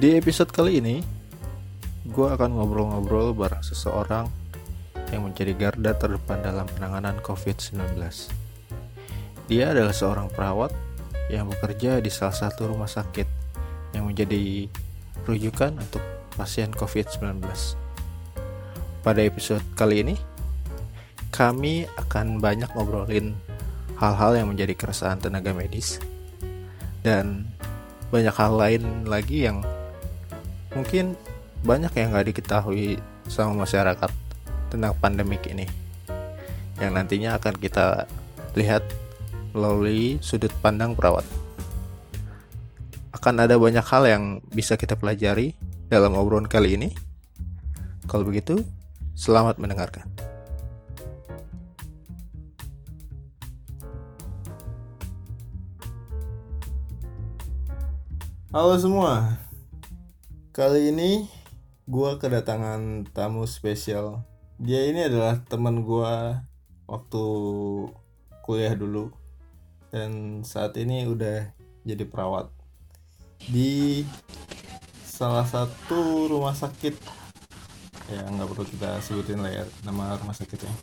Di episode kali ini, gue akan ngobrol-ngobrol bareng seseorang yang menjadi garda terdepan dalam penanganan COVID-19. Dia adalah seorang perawat yang bekerja di salah satu rumah sakit yang menjadi rujukan untuk pasien COVID-19. Pada episode kali ini, kami akan banyak ngobrolin hal-hal yang menjadi keresahan tenaga medis dan banyak hal lain lagi yang mungkin banyak yang nggak diketahui sama masyarakat tentang pandemik ini yang nantinya akan kita lihat melalui sudut pandang perawat. Akan ada banyak hal yang bisa kita pelajari dalam obrolan kali ini. Kalau begitu, selamat mendengarkan. Halo semua, kali ini gue kedatangan tamu spesial. Dia ini adalah teman gue waktu kuliah dulu dan saat ini udah jadi perawat di salah satu rumah sakit. Ya nggak perlu kita sebutin lah ya nama rumah sakitnya.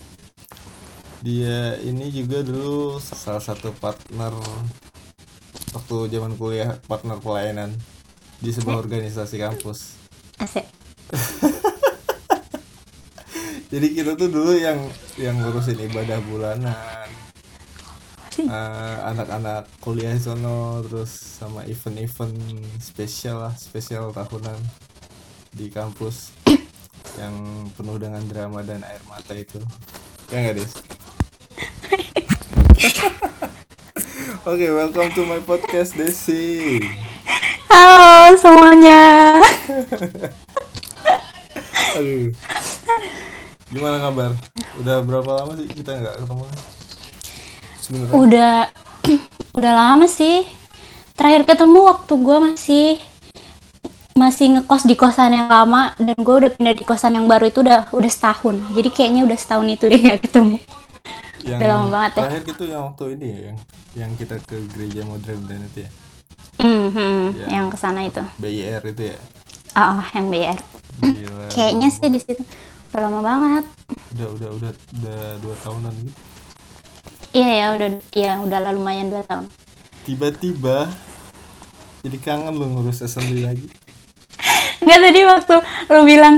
Dia ini juga dulu salah satu partner waktu zaman kuliah partner pelayanan di sebuah organisasi kampus. Asik. jadi kita tuh dulu yang yang ngurusin ibadah bulanan. Eh, anak-anak kuliah di sono terus sama event-event spesial lah spesial tahunan di kampus yang penuh dengan drama dan air mata itu. Ya nggak des? Oke, welcome to my podcast Desi. Halo semuanya. Aduh. Gimana kabar? Udah berapa lama sih kita nggak ketemu? Sebenarnya. Udah udah lama sih. Terakhir ketemu waktu gue masih masih ngekos di kosan yang lama dan gue udah pindah di kosan yang baru itu udah udah setahun. Jadi kayaknya udah setahun itu deh nggak ketemu. yang udah lama banget ya. Terakhir itu yang waktu ini ya, yang yang kita ke gereja modern dan itu ya. Hmm, hmm, Ya. yang ke sana itu. BIR itu ya. Ah, ah, yang BR. Gila. Kayaknya sih di situ udah lama banget. Udah udah udah udah dua tahunan gitu. Iya ya udah ya udah lah lumayan dua tahun. Tiba-tiba jadi kangen lu ngurus assembly lagi. Nggak tadi waktu lu bilang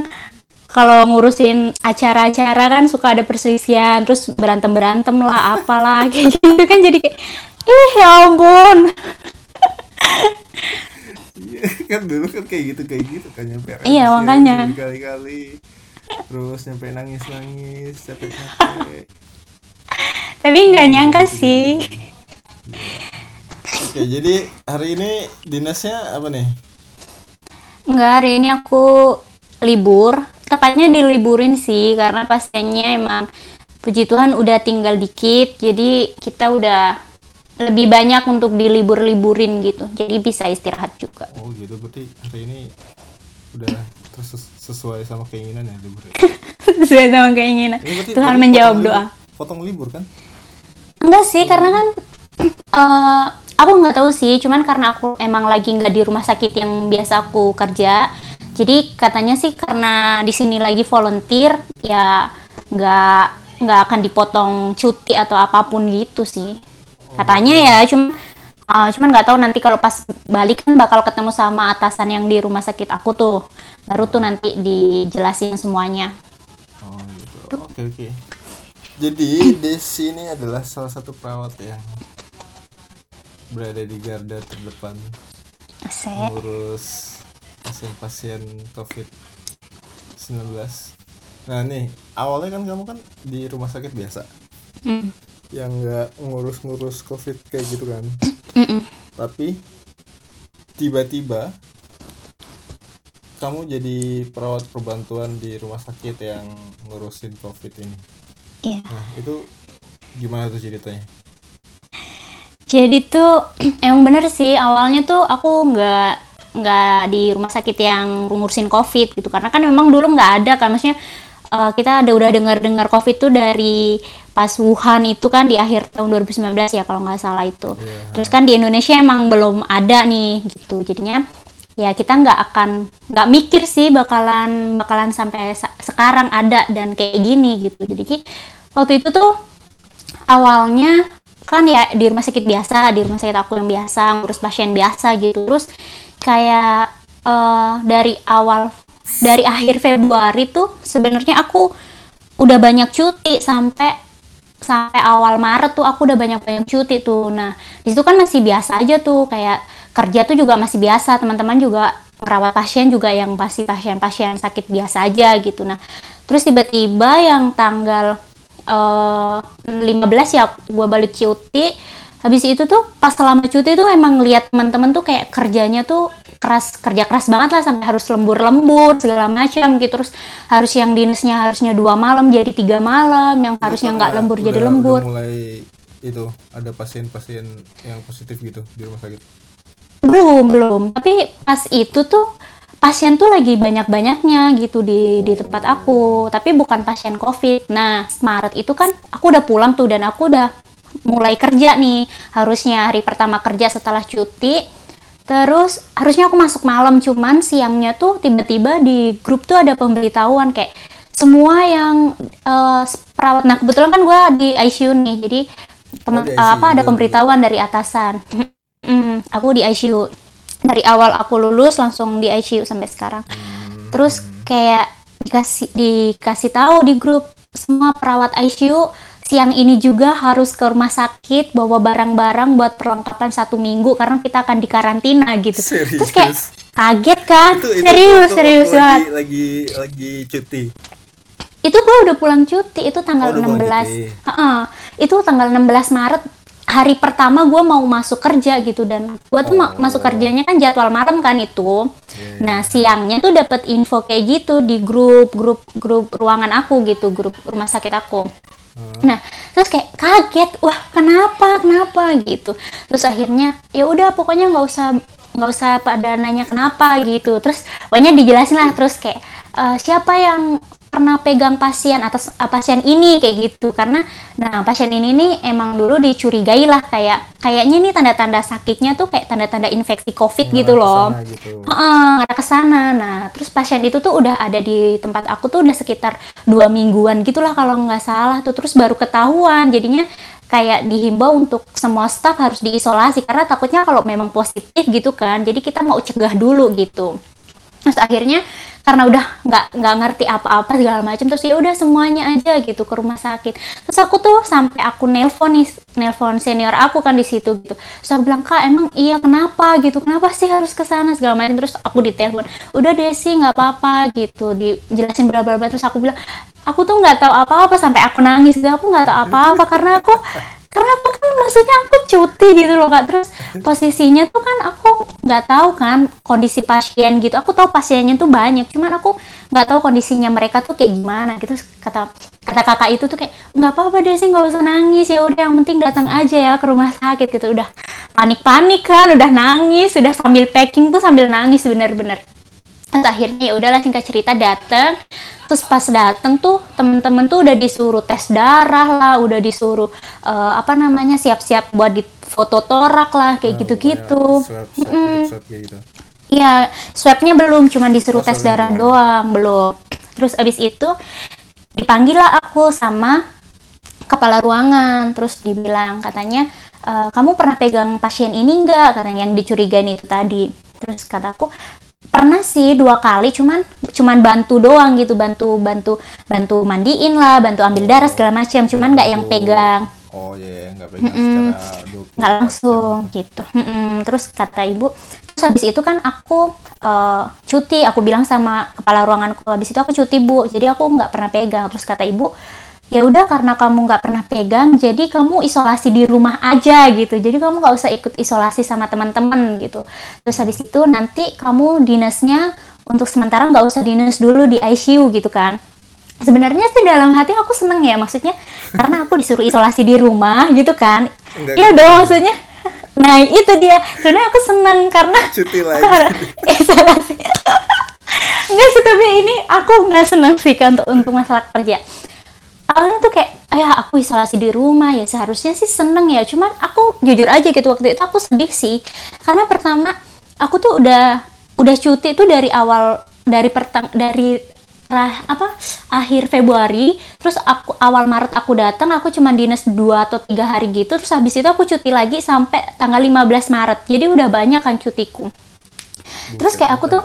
kalau ngurusin acara-acara kan suka ada perselisihan terus berantem berantem lah apalah kayak gitu kan jadi kayak ih ya ampun Iya, kan dulu kan kayak gitu kayak gitu kan nyampe Iya, makanya. berkali-kali. Terus nyampe nangis nangis capek capek. Tapi nggak nyangka sih. Oke jadi hari ini dinasnya apa nih? Nggak hari ini aku libur. Tepatnya diliburin sih karena pasiennya emang puji Tuhan udah tinggal dikit jadi kita udah lebih banyak untuk dilibur-liburin gitu. Jadi bisa istirahat juga. Oh gitu. Berarti hari ini udah sesuai sama keinginan ya libur ya? sesuai sama keinginan. Ini Tuhan menjawab potong doa. libur- potong libur kan? Enggak sih, karena kan eh aku nggak tahu sih, cuman karena aku emang lagi nggak di rumah sakit yang biasa aku kerja, jadi katanya sih karena di sini lagi volunteer, ya nggak nggak akan dipotong cuti atau apa pun gitu sih. Katanya ya, cuma eh, cuman nggak tahu nanti kalau pas balik kan bakal ketemu sama atasan yang di rumah sakit aku tuh, baru tuh nanti dijelasin semuanya. oh gitu oke oke jadi Desi ini adalah salah satu perawat yang berada di garda terdepan Asik. mengurus pasien-pasien COVID-19. Nah nih, awalnya kan kamu kan di rumah sakit biasa, Mm. Yang nggak ngurus-ngurus COVID kayak gitu kan. Mm-mm. Tapi tiba-tiba kamu jadi perawat perbantuan di rumah sakit yang ngurusin COVID ini. Iya. Nah itu gimana tuh ceritanya? Jadi tuh emang bener sih awalnya tuh aku nggak nggak di rumah sakit yang ngurusin covid gitu karena kan memang dulu nggak ada kan maksudnya eh, kita ada udah dengar dengar covid tuh dari pas Wuhan itu kan di akhir tahun 2019 ya kalau nggak salah itu. Iya. terus kan di Indonesia emang belum ada nih gitu. Jadinya ya kita nggak akan nggak mikir sih bakalan bakalan sampai sekarang ada dan kayak gini gitu. Jadi waktu itu tuh awalnya kan ya di rumah sakit biasa di rumah sakit aku yang biasa ngurus pasien biasa gitu. Terus kayak uh, dari awal dari akhir Februari tuh sebenarnya aku udah banyak cuti sampai sampai awal Maret tuh aku udah banyak banyak cuti tuh. Nah di situ kan masih biasa aja tuh kayak kerja tuh juga masih biasa teman-teman juga merawat pasien juga yang pasti pasien-pasien sakit biasa aja gitu. Nah terus tiba-tiba yang tanggal uh, eh, 15 ya gue balik cuti habis itu tuh pas selama cuti tuh emang lihat teman-teman tuh kayak kerjanya tuh keras kerja keras banget lah sampai harus lembur-lembur segala macam gitu. Terus harus yang dinasnya harusnya dua malam jadi tiga malam yang harusnya nggak lembur udah, jadi lembur. udah mulai itu ada pasien-pasien yang positif gitu di rumah sakit? Belum belum. Tapi pas itu tuh pasien tuh lagi banyak-banyaknya gitu di di tempat aku. Tapi bukan pasien covid. Nah Maret itu kan aku udah pulang tuh dan aku udah mulai kerja nih. Harusnya hari pertama kerja setelah cuti. Terus harusnya aku masuk malam cuman siangnya tuh tiba-tiba di grup tuh ada pemberitahuan kayak semua yang uh, perawat. Nah kebetulan kan gue di ICU nih jadi teman oh, uh, apa ada pemberitahuan dari atasan. Mm, aku di ICU dari awal aku lulus langsung di ICU sampai sekarang. Hmm. terus kayak dikasih dikasih tahu di grup semua perawat ICU siang ini juga harus ke rumah sakit bawa barang-barang buat perlengkapan satu minggu karena kita akan dikarantina gitu. Serius? terus kayak kaget kan? Itu, itu, serius itu, serius banget. lagi, lagi lagi cuti. Itu gue udah pulang cuti itu tanggal oh, 16 uh -uh, itu tanggal 16 Maret hari pertama gue mau masuk kerja gitu dan gue tuh oh. masuk kerjanya kan jadwal malam kan itu. Yeah. nah siangnya tuh dapat info kayak gitu di grup grup grup ruangan aku gitu grup rumah sakit aku hmm. nah terus kayak kaget wah kenapa kenapa? gitu. Terus akhirnya ya udah pokoknya nggak usah nggak usah pada nanya kenapa gitu. Terus pokoknya dijelasin lah terus kayak uh, siapa yang pernah pegang pasien atas uh, pasien ini kayak gitu. Karena nah pasien ini nih emang dulu dicurigai lah kayak kayaknya nih tanda-tanda sakitnya tuh kayak tanda-tanda infeksi covid gitu loh. gitu. Uh, ada ke sana nah terus pasien itu tuh udah ada di tempat aku tuh udah sekitar dua mingguan gitulah kalau nggak salah tuh. Terus baru ketahuan. Jadinya kayak dihimbau untuk semua staff harus diisolasi. Karena takutnya kalau memang positif gitu kan jadi kita mau cegah dulu gitu. Terus akhirnya karena udah nggak nggak ngerti apa-apa segala macam terus ya udah semuanya aja gitu ke rumah sakit. Terus aku tuh sampai aku nelpon nih nelpon senior aku kan di situ gitu. Terus aku bilang kak emang iya kenapa gitu? Kenapa sih harus ke sana? segala macam terus aku ditelepon udah deh sih nggak apa-apa gitu dijelasin berapa berapa terus aku bilang aku tuh nggak tahu apa-apa sampai aku nangis. Aku nggak tahu apa-apa karena aku karena aku kan maksudnya aku cuti gitu loh kak. Terus posisinya tuh kan aku nggak tahu kan kondisi pasien gitu. Aku tahu pasiennya tuh banyak cuman aku nggak tahu kondisinya mereka tuh kayak gimana. Gitu kata kata kakak itu tuh kayak nggak apa-apa deh sih nggak usah nangis. Ya udah yang penting datang aja ya ke rumah sakit gitu. Udah panik-panik kan udah nangis udah sambil packing tuh sambil nangis bener-bener terus akhirnya ya udahlah singkat cerita dateng terus pas dateng tuh temen-temen tuh udah disuruh tes darah lah udah disuruh uh, apa namanya siap-siap buat di foto torak lah kayak nah, gitu-gitu Iya, swabnya belum, cuma disuruh oh, tes darah doang, belum. Terus abis itu dipanggil lah aku sama kepala ruangan, terus dibilang katanya e, kamu pernah pegang pasien ini enggak? Karena yang dicurigai itu tadi. Terus kataku pernah sih dua kali cuman cuman bantu doang gitu bantu bantu bantu mandiin lah bantu ambil darah segala macam cuman nggak yang pegang. Oh iya yeah, nggak pegang mm -mm. nggak langsung gitu. Mm -mm. terus kata ibu terus habis itu kan aku uh, cuti. Aku bilang sama kepala ruanganku habis itu aku cuti bu. Jadi aku nggak pernah pegang. Terus kata ibu ya udah karena kamu nggak pernah pegang jadi kamu isolasi di rumah aja gitu. Jadi kamu nggak usah ikut isolasi sama teman-teman gitu. Terus habis itu nanti kamu dinasnya untuk sementara nggak usah dinas dulu di ICU gitu kan. Sebenarnya sih dalam hati aku seneng ya maksudnya karena aku disuruh isolasi di rumah gitu kan. Iya dong maksudnya. Nah itu dia. Sebenarnya aku seneng karena cuti lagi. isolasi. Enggak sih tapi ini aku nggak seneng sih kan untuk untuk masalah kerja awalnya tuh kayak ya aku isolasi di rumah ya seharusnya sih seneng ya. Cuman aku jujur aja gitu waktu itu aku sedih sih. Karena pertama aku tuh udah udah cuti tuh dari awal dari pertang dari rah, apa akhir Februari. Terus aku awal Maret aku datang aku cuma dinas dua atau tiga hari gitu. Terus habis itu aku cuti lagi sampai tanggal 15 Maret. Jadi udah banyak kan cutiku. Terus kayak aku tuh.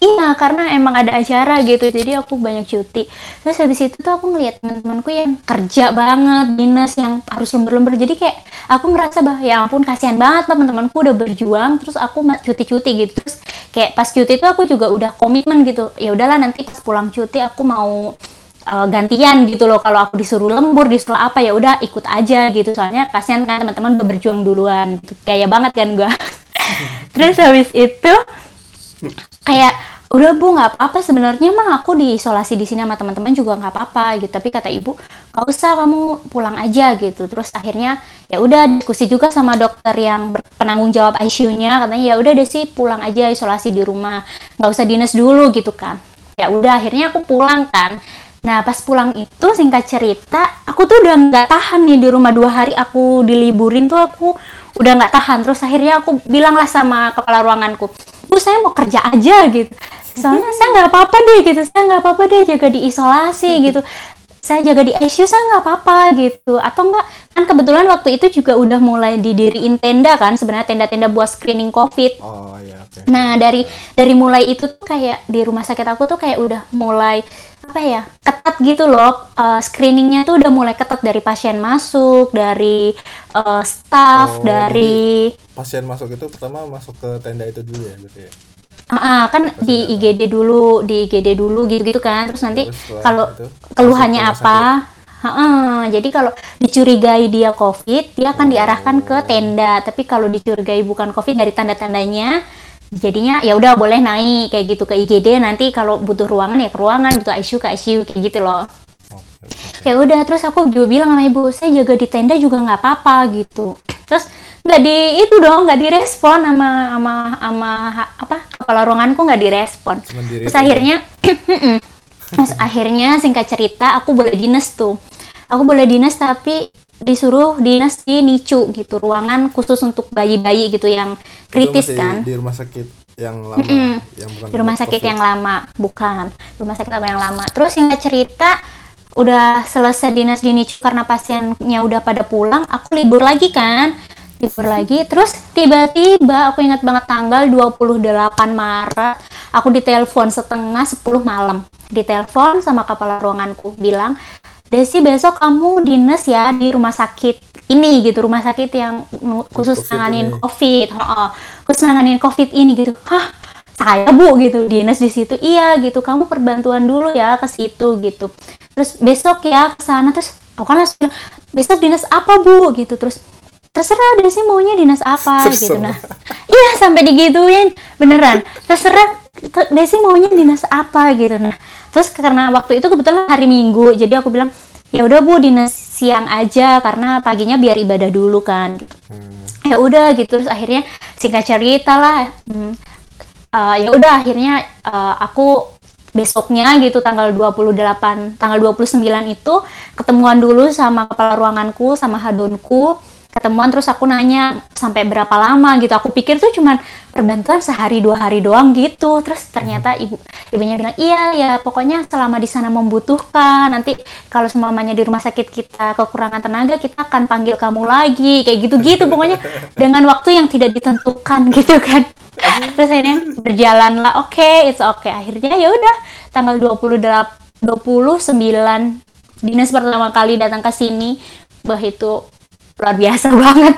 Iya, karena emang ada acara gitu, jadi aku banyak cuti. Terus habis itu tuh aku ngeliat teman-temanku yang kerja banget, dinas yang harus lembur-lembur. Jadi kayak aku ngerasa bah, ya ampun kasihan banget lah teman-temanku udah berjuang, terus aku cuti-cuti gitu. Terus kayak pas cuti itu aku juga udah komitmen gitu. Ya udahlah nanti pas pulang cuti aku mau uh, gantian gitu loh. Kalau aku disuruh lembur, disuruh apa ya udah ikut aja gitu. Soalnya kasihan kan teman-teman udah berjuang duluan. Gitu. Kayak banget kan gua. terus habis itu kayak udah bu nggak apa-apa. Sebenarnya mah aku diisolasi di sini sama teman-teman juga nggak apa-apa gitu. Tapi kata ibu nggak usah kamu pulang aja gitu. Terus akhirnya ya udah diskusi juga sama dokter yang penanggung jawab ICU-nya katanya ya udah deh sih pulang aja isolasi di rumah. Nggak usah dinas dulu gitu kan. Ya udah akhirnya aku pulang kan. Nah pas pulang itu singkat cerita aku tuh udah nggak tahan nih di rumah. Dua hari aku diliburin tuh aku udah nggak tahan. Terus akhirnya aku bilang lah sama kepala ruanganku bu saya mau kerja aja gitu. Soalnya saya nggak apa-apa deh gitu. Saya nggak apa-apa deh jaga di isolasi gitu. Saya jaga di ICU saya nggak apa-apa gitu. Atau enggak kan kebetulan waktu itu juga udah mulai didiriin tenda kan sebenarnya tenda-tenda buat screening covid. Oh iya oke. Nah dari dari mulai itu tuh kayak di rumah sakit aku tuh kayak udah mulai apa ya ketat gitu loh Eh, screeningnya tuh udah mulai ketat dari pasien masuk dari eh, staff Oh, dari Pasien masuk itu pertama masuk ke tenda itu dulu ya berarti ya. Ah, ah, kan di IGD dulu di IGD dulu gitu gitu kan terus nanti kalau keluhannya apa Heeh, jadi kalau dicurigai dia COVID, dia akan diarahkan ke tenda. Tapi kalau dicurigai bukan COVID dari tanda-tandanya, jadinya ya udah boleh naik kayak gitu ke IGD. Nanti kalau butuh ruangan ya ke ruangan, butuh ICU ke ICU kayak gitu loh. Ya udah, terus aku juga bilang sama ibu, saya jaga di tenda juga nggak apa-apa gitu. Terus nggak di itu dong, nggak direspon sama sama sama apa kepala ruanganku nggak direspon. Cuman diri Terus akhirnya, terus akhirnya singkat cerita aku boleh dinas tuh. Aku boleh dinas tapi disuruh dinas di NICU gitu, ruangan khusus untuk bayi-bayi gitu yang kritis kan. Di rumah sakit yang lama, yang bukan Di rumah sakit COVID. yang lama, bukan. Rumah sakit apa yang lama. Terus singkat cerita udah selesai dinas di NICU karena pasiennya udah pada pulang, aku libur lagi kan. Libur lagi, terus tiba-tiba aku ingat banget tanggal 28 Maret, aku ditelepon setengah 10 malam. Ditelepon sama kepala ruanganku bilang, Desi besok kamu dinas ya di rumah sakit ini gitu, rumah sakit yang khusus COVID nanganin ini. COVID, Heeh, khusus nanganin COVID ini gitu. Hah, saya bu gitu dinas di situ. Iya gitu. Kamu perbantuan dulu ya ke situ gitu. Terus besok ya ke sana terus aku kan langsung besok dinas apa bu? gitu. Terus terserah deh sih maunya dinas apa gitu. Terserah. nah iya sampai digituin beneran. Terserah te- Desi maunya dinas apa? gitu. Nah terus karena waktu itu kebetulan hari Minggu jadi aku bilang ya udah bu dinas siang aja karena paginya biar ibadah dulu kan. Hmm. ya udah gitu. Terus akhirnya singkat cerita lah hmm, eh, ya udah akhirnya eh, aku besoknya gitu tanggal 28 tanggal 29 itu ketemuan dulu sama kepala ruanganku sama hadonku ketemuan terus aku nanya sampai berapa lama gitu. Aku pikir tuh cuman perbantuan sehari dua hari doang gitu. Terus ternyata ibu ibunya bilang iya ya pokoknya selama di sana membutuhkan nanti kalau semuanya di rumah sakit kita kekurangan tenaga kita akan panggil kamu lagi kayak gitu gitu pokoknya dengan waktu yang tidak ditentukan gitu kan. Terus akhirnya berjalan lah oke it's okay. Akhirnya ya udah tanggal 28 29 dinas pertama kali datang ke sini. Bah itu luar biasa banget.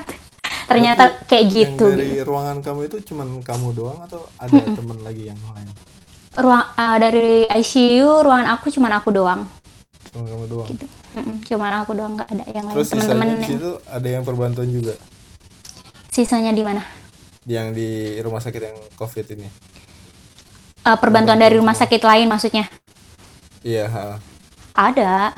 Ternyata kayak gitu Yang dari ruangan kamu itu cuman kamu doang atau ada teman lagi yang lain? ruang eh, dari ICU ruangan aku cuman aku doang. Cuma kamu doang. gitu. Mm-mm, cuman aku doang nggak ada yang lain Terus sisanya teman-teman di yang- ada yang perbantuan juga? Sisanya di mana? Yang di rumah sakit yang COVID ini. Eh, perbantuan dari rumah sakit lain maksudnya? Iya, ada.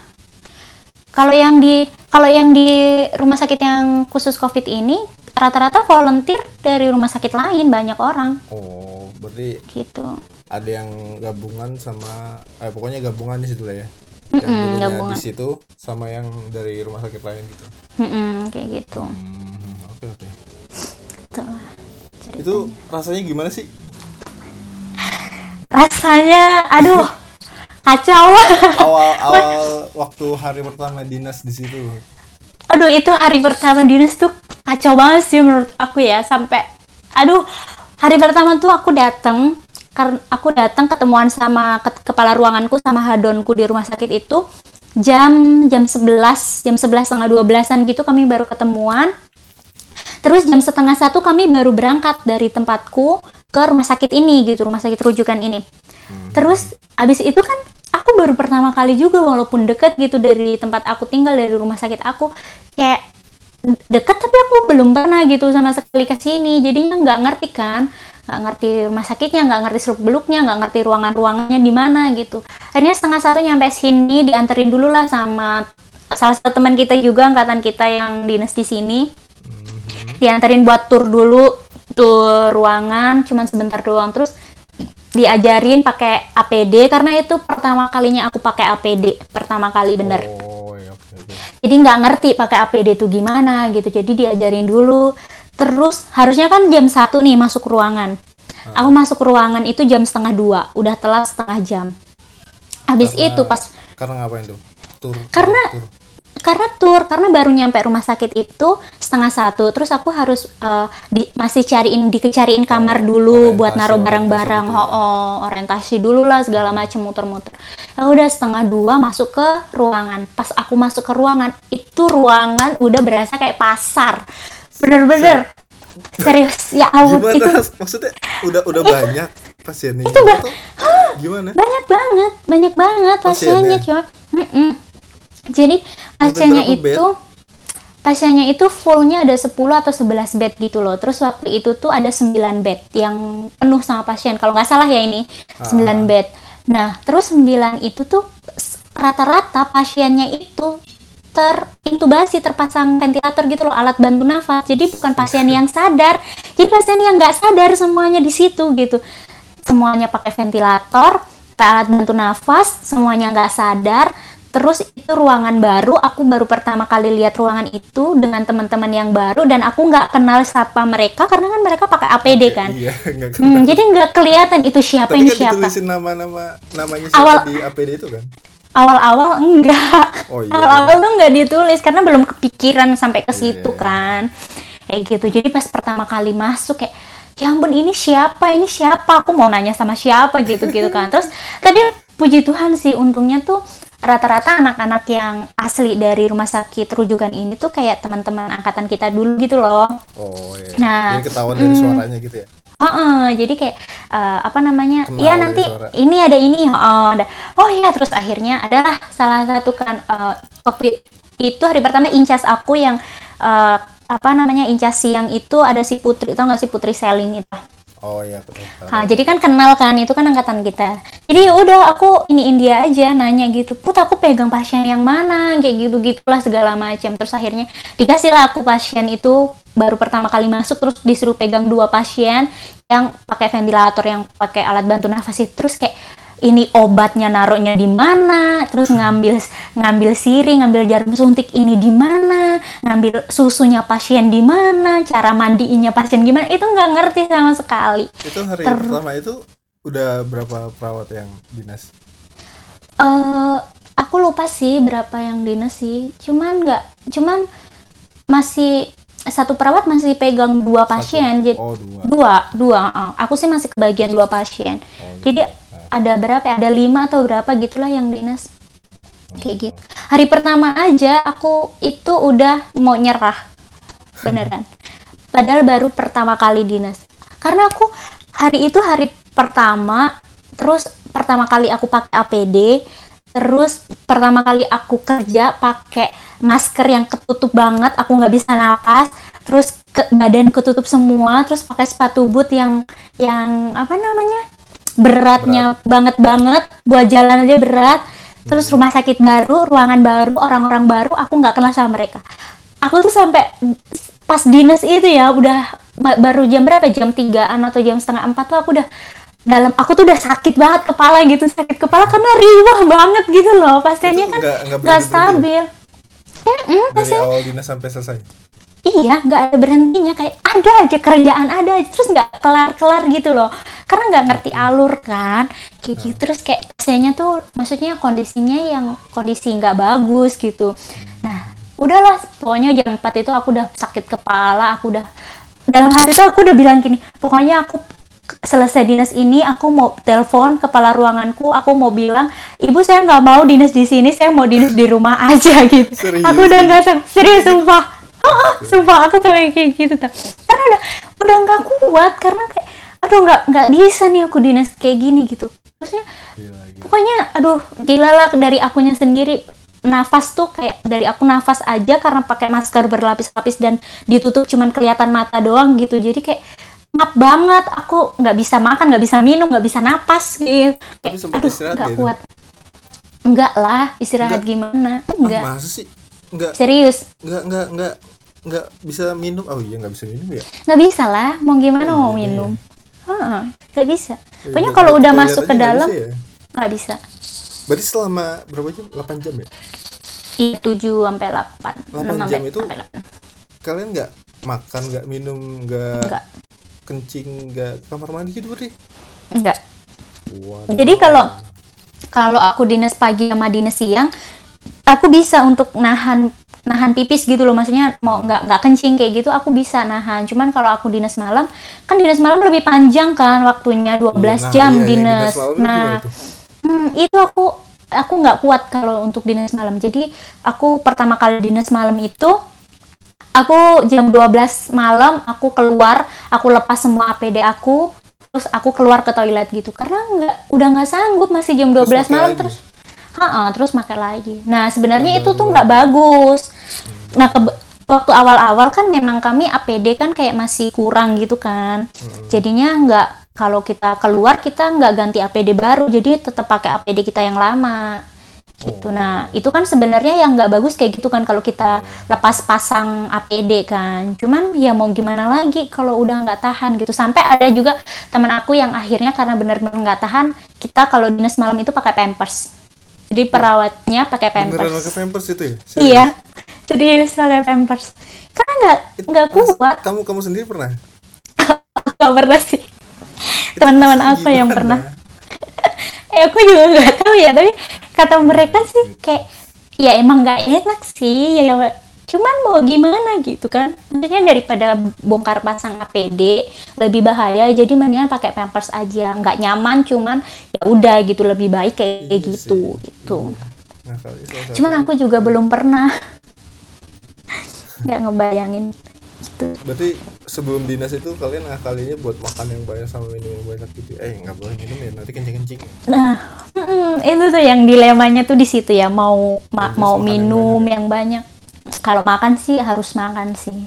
Kalau yang di kalau yang di rumah sakit yang khusus covid ini rata-rata volunteer dari rumah sakit lain banyak orang Oh, berarti gitu ada yang gabungan sama eh pokoknya gabungan di situ lah ya. Yang dulunya gabungan. di situ sama yang dari rumah sakit lain gitu. Mm-mm, kayak gitu Hmm, oke oke. Lah. Itu rasanya gimana sih? rasanya aduh kacau. Awal awal waktu hari pertama dinas di situ. Aduh itu hari pertama dinas tuh kacau banget sih menurut aku ya. Sampai aduh hari pertama tuh aku datang karena aku datang ketemuan sama ke, kepala ruanganku sama hadonku di rumah sakit itu jam jam 11 jam 11 setengah 12an gitu kami baru ketemuan. Terus jam setengah satu kami baru berangkat dari tempatku ke rumah sakit ini gitu rumah sakit rujukan ini. Terus abis itu kan aku baru pertama kali juga walaupun deket gitu dari tempat aku tinggal dari rumah sakit aku kayak deket tapi aku belum pernah gitu sama sekali ke sini. Jadinya nggak ngerti kan nggak ngerti rumah sakitnya nggak ngerti seluk beluknya nggak ngerti ruangan ruangannya di mana gitu. Akhirnya setengah satu nyampe sini dianterin dulu lah sama salah satu teman kita juga angkatan kita yang dinas di sini. Dianterin buat tur dulu tur ruangan cuman sebentar doang. Terus diajarin pakai APD karena itu pertama kalinya aku pakai APD pertama kali bener. Oh ya oke jadi nggak ngerti pakai APD itu gimana gitu. Jadi diajarin dulu. Terus harusnya kan jam satu nih masuk ruangan. Aku masuk ruangan itu jam setengah dua. Udah telat setengah jam. Habis Karena- itu pas karena ngapain tuh? Tur Karena- tur. Karena tur karena baru nyampe rumah sakit itu setengah satu terus aku harus eh, di- masih cariin dicariin kamar dulu buat naruh barang-barang oh, oh, orientasi dulu lah segala macam muter-muter. Ya udah setengah dua masuk ke ruangan. Pas aku masuk ke ruangan itu ruangan udah berasa kayak pasar. Bener-bener. Serius ya ampun gimana? itu maksudnya udah udah banyak pasiennya Itu gitu atau gimana? Banyak banget banyak banget pasiennya? Pasiennya? coy Mm-mm. Jadi pasiennya bed? itu pasiennya itu fullnya ada 10 atau 11 bed gitu loh. Terus waktu itu tuh ada 9 bed yang penuh sama pasien. Kalau nggak salah ya ini 9 Ah. bed. Nah terus 9 itu tuh rata-rata pasiennya itu terintubasi terpasang ventilator gitu loh alat bantu nafas. Jadi bukan pasien yang sadar. Jadi pasien yang nggak sadar semuanya di situ gitu. Semuanya pakai ventilator pakai alat bantu nafas semuanya nggak sadar terus itu ruangan baru aku baru pertama kali lihat ruangan itu dengan teman-teman yang baru dan aku nggak kenal siapa mereka karena kan mereka pakai APD kan. iya nggak Hmm, jadi nggak kelihatan itu siapa tapi ini kan siapa. ditulisin nama-nama namanya siapa Awal- di APD itu kan? Awal-awal enggak. Oh, iya. awal-awal tuh nggak ditulis karena belum kepikiran sampai ke Iya, situ iya. kan. Kayak gitu. Jadi pas pertama kali masuk kayak ya ampun ini siapa? Ini siapa? Aku mau nanya sama siapa? gitu gitu kan. Terus tadi puji Tuhan sih untungnya tuh rata-rata anak-anak yang asli dari rumah sakit rujukan ini tuh kayak teman-teman angkatan kita dulu gitu loh oh iya Nah, jadi ketahuan dari suaranya gitu ya Heeh, jadi kayak eh, apa namanya? Iya nanti suara. ini ada ini, oh, ada. Oh iya, terus akhirnya adalah salah satu kan waktu itu hari pertama incas aku yang eh, apa namanya incas siang itu ada si Putri, tau nggak si Putri Selling itu? Oh iya betul Nah, jadi kan kenal kan, itu kan angkatan kita. Jadi ya udah aku ini India aja nanya gitu, put aku pegang pasien yang mana, kayak gitu gitulah segala macam. Terus akhirnya dikasih lah aku pasien itu baru pertama kali masuk terus disuruh pegang dua pasien yang pakai ventilator yang pakai alat bantu nafas itu terus kayak ini obatnya naruhnya di mana, terus ngambil ngambil siri, ngambil jarum suntik ini di mana, ngambil susunya pasien di mana, cara mandiinnya pasien gimana, itu nggak ngerti sama sekali. itu hari Ter- pertama itu udah berapa perawat yang dinas eh aku lupa sih berapa yang dinas sih, cuman nggak, cuman masih satu perawat masih pegang dua pasien, jadi oh dua dua, dua. eh. aku sih masih kebagian dua pasien. Oh, Jadi ada berapa? ya? Ada lima atau berapa gitulah yang dinas. Kayak gitu. Hari pertama aja aku itu udah mau nyerah. Beneran. Padahal baru pertama kali dinas. Karena aku hari itu hari pertama, terus pertama kali aku pakai APD, terus pertama kali aku kerja pakai masker yang ketutup banget, aku nggak bisa napas, terus ke, badan ketutup semua, terus pakai sepatu boot yang yang apa namanya beratnya banget banget, buat jalan aja berat, terus rumah sakit baru, ruangan baru, orang-orang baru, aku nggak kenal sama mereka. Aku tuh sampai pas dinas itu ya udah ba- baru jam berapa? Jam 3an atau jam setengah empat tuh aku udah dalam aku tuh udah sakit banget kepala gitu sakit kepala karena riwah banget gitu loh. Pasiennya Itu kan nggak- berhenti-berhenti stabil. Mm-mm, dari awal dinas sampai selesai iya nggak ada berhentinya kayak ada aja kerjaan ada aja terus nggak kelar kelar gitu loh. Karena nggak ngerti alur kan kayak gitu. Terus kayak pasiennya tuh maksudnya kondisinya yang kondisi nggak bagus gitu. Nah udahlah pokoknya jam 4 itu aku udah sakit kepala aku udah dalam hati itu aku udah bilang gini pokoknya aku selesai dinas ini aku mau telepon kepala ruanganku aku mau bilang ibu saya nggak mau dinas di sini saya mau dinas di rumah aja gitu. Serius? aku udah nggak serius sumpah sumpah aku tuh kayak gitu tuh karena udah udah nggak kuat karena kayak aduh nggak nggak bisa nih aku dinas kayak gini gitu. Maksudnya Gila, gila. pokoknya aduh gila lah dari akunya sendiri. Nafas tuh kayak dari aku nafas aja karena pakai masker berlapis-lapis dan ditutup cuman kelihatan mata doang gitu. Jadi kayak ngap banget. Aku nggak bisa makan nggak bisa minum nggak bisa napas gitu. Tapi kayak aduh nggak kuat. Enggak lah istirahat Nggak. gimana? Ah, enggak masa sih? Nggak. Serius. Nggak nggak nggak nggak bisa minum? Oh iya nggak bisa minum ya? Nggak bisa lah mau gimana Oh, mau iya, minum? Heeh, nggak bisa. Ya, pokoknya nggak- kalau udah masuk ke nggak dalam bisa ya? nggak bisa. Berarti selama berapa jam? 8 jam ya? Iya tujuh sampai delapan. 8 enam jam sampai itu? kalian nggak makan nggak minum nggak kencing nggak kamar mandi gitu berarti Waduh. Jadi kalau kalau aku dinas pagi sama dinas siang, aku bisa untuk nahan nahan pipis gitu loh. Maksudnya mau nggak nggak kencing kayak gitu, aku bisa nahan. Cuman kalau aku dinas malam, kan dinas malam lebih panjang kan waktunya 12 Nah, jam iya, yang dinas. itu Nah, tuh? hmm, itu aku aku nggak kuat kalau untuk dinas malam. Jadi aku pertama kali dinas malam itu aku jam 12 malam aku keluar, aku lepas semua APD aku, terus aku keluar ke toilet gitu karena nggak udah nggak sanggup masih jam 12 Terus malam lagi? terus Ha-ha, terus makai lagi. Nah, sebenarnya itu tuh nggak bagus. Nah, ke- waktu awal-awal kan memang kami APD kan kayak masih kurang gitu kan. Jadinya nggak kalau kita keluar kita nggak ganti APD baru, jadi tetap pakai APD kita yang lama. Gitu. Nah, itu kan sebenarnya yang nggak bagus kayak gitu kan kalau kita lepas pasang APD kan. Cuman ya mau gimana lagi kalau udah nggak tahan gitu. Sampai ada juga teman aku yang akhirnya karena benar-benar nggak tahan, kita kalau dinas malam itu pakai pampers. Jadi perawatnya pakai beneran pampers. pakai pampers itu ya Serius? Iya. Jadi pakai pampers. Karena nggak nggak kuat. kamu kamu sendiri pernah Nggak pernah sih. Teman-teman aku yang pernah. Eh aku juga nggak tahu ya. Tapi kata mereka sih kayak ya emang nggak enak sih. Ya cuman mau gimana gitu kan. Maksudnya daripada bongkar pasang APD lebih bahaya. Jadi mendingan pakai pampers aja. Nggak nyaman cuman ya udah gitu lebih baik kayak Iya gitu sih. gitu. Nah, kali salah satu- Cuman aku juga belum pernah. Nggak ngebayangin gitu. berarti sebelum dinas itu kalian ngakalinya buat makan yang banyak sama minum yang banyak gitu eh nggak boleh minum ya nanti kencing kencing Nah, mm, itu tuh yang dilemanya tuh di situ ya mau ma- Harus mau makan yang minum yang banyak. Kalau makan sih harus makan sih.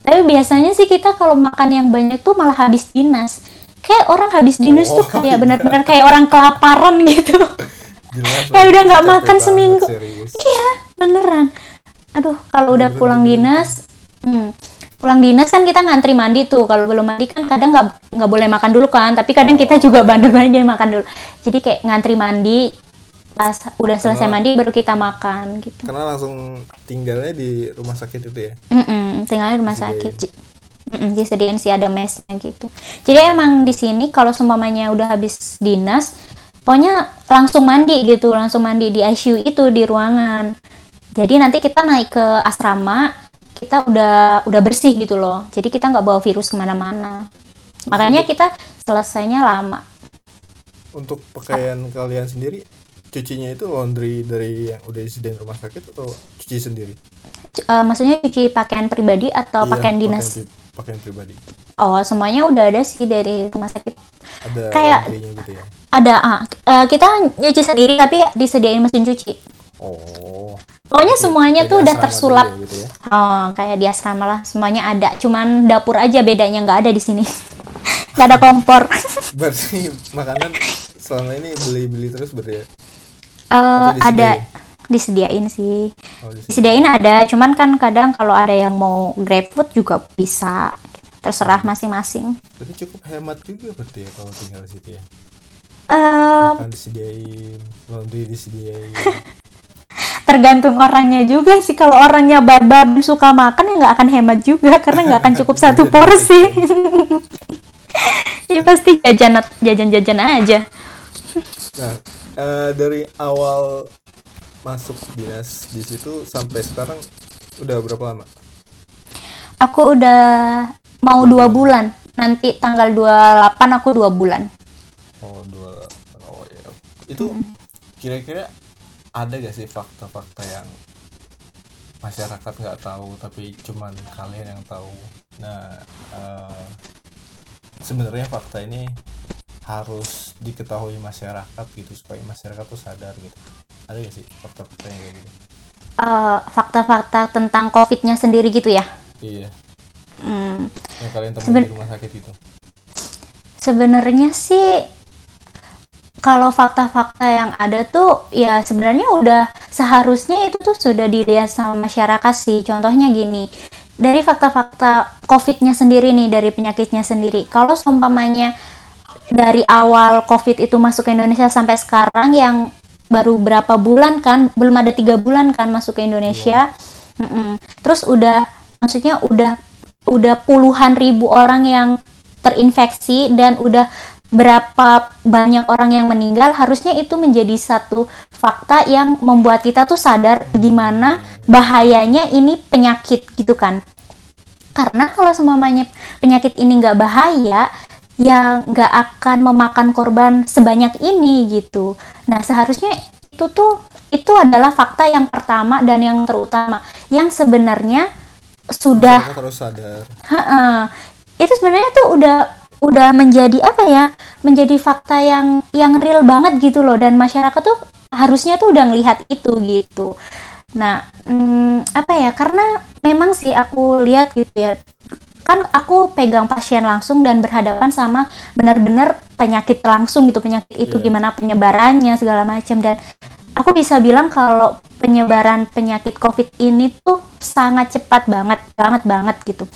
Tapi biasanya sih kita kalau makan yang banyak tuh malah habis dinas. Kayak orang habis dinas tuh Oh, kayak iya. benar-benar kayak orang kelaparan gitu. Kayak udah nggak makan banget, seminggu. serius. Iya, beneran. Aduh, kalau udah pulang dinas, hmm, pulang dinas kan kita ngantri mandi tuh. Kalau belum mandi kan kadang nggak nggak boleh makan dulu kan. Tapi kadang kita juga bandel-bandel jadi makan dulu. Jadi kayak ngantri mandi, pas udah selesai Karena- mandi baru kita makan gitu. karena langsung tinggalnya di rumah sakit itu ya Mm-mm, tinggal di rumah Disediain. sakit. Mm-mm, disediain sih ada mesnya gitu. Jadi emang di sini kalau semuanya udah habis dinas, pokoknya langsung mandi gitu, langsung mandi di ICU itu di ruangan. Jadi nanti kita naik ke asrama, kita udah udah bersih gitu loh. Jadi kita nggak bawa virus ke mana-mana. Makanya kita selesainya lama. untuk pakaian kalian sendiri cucinya itu laundry dari yang udah disediain rumah sakit atau cuci sendiri eh, maksudnya cuci pakaian pribadi atau Iya, pakaian dinas? pri- pakaian pribadi Oh, semuanya udah ada sih dari rumah sakit. ada Kayak- gitu ya Ada, ah, eh, kita nyuci sendiri tapi disediain mesin cuci. oh Pokoknya semuanya Kayak tuh udah tersulap. ya gitu ya Oh, kayak di asrama lah, semuanya ada. Cuman dapur aja bedanya nggak ada di sini. nggak ada kompor. berarti makanan selama ini beli-beli terus berarti ya Atau ada disediain sih. oh, di sini. Disediain ada, cuman kan kadang kalau ada yang mau GrabFood juga bisa. Terserah masing-masing. berarti cukup hemat juga berarti ya kalau tinggal di situ ya makan disediain laundry disediain tergantung orangnya juga sih. Kalau orangnya barbar suka makan ya nggak akan hemat juga karena nggak akan cukup satu porsi. ya pasti jajan jajan jajan aja Nah, eh, dari awal masuk dinas di situ sampai sekarang udah berapa lama? aku udah mau dua bulan nanti tanggal 28 aku dua bulan Oh, dua. Oh, ya. Itu kira-kira ada gak sih fakta-fakta yang masyarakat nggak tahu tapi cuman kalian yang tahu. Nah, eh, sebenarnya fakta ini harus diketahui masyarakat gitu supaya masyarakat tuh sadar gitu. Ada gak sih fakta-fakta yang kayak gitu? Eh, fakta-fakta tentang covidnya sendiri gitu ya Iya, Hmm, yang kalian temukan Seben- di rumah sakit itu. sebenarnya sih kalau fakta-fakta yang ada tuh ya sebenarnya udah seharusnya itu tuh sudah dilihat sama masyarakat sih. Contohnya gini, dari fakta-fakta COVID-nya sendiri nih, dari penyakitnya sendiri. Kalau seumpamanya dari awal COVID itu masuk ke Indonesia sampai sekarang yang baru berapa bulan kan, belum ada tiga bulan kan masuk ke Indonesia. Mm-mm. Terus udah, maksudnya udah udah puluhan ribu orang yang terinfeksi dan udah berapa banyak orang yang meninggal harusnya itu menjadi satu fakta yang membuat kita tuh sadar gimana bahayanya ini penyakit gitu kan karena kalau semuanya penyakit ini nggak bahaya ya nggak akan memakan korban sebanyak ini gitu nah seharusnya itu tuh itu adalah fakta yang pertama dan yang terutama yang sebenarnya sudah harus sadar. Ha-ha. itu sebenarnya tuh udah udah menjadi apa ya menjadi fakta yang yang real banget gitu loh dan masyarakat tuh harusnya tuh udah ngelihat itu gitu nah hmm, apa ya karena memang sih aku lihat gitu ya kan aku pegang pasien langsung dan berhadapan sama benar-benar penyakit langsung gitu penyakit itu Iya. gimana penyebarannya segala macam. Dan aku bisa bilang kalau penyebaran penyakit covid ini tuh sangat cepat banget banget banget gitu.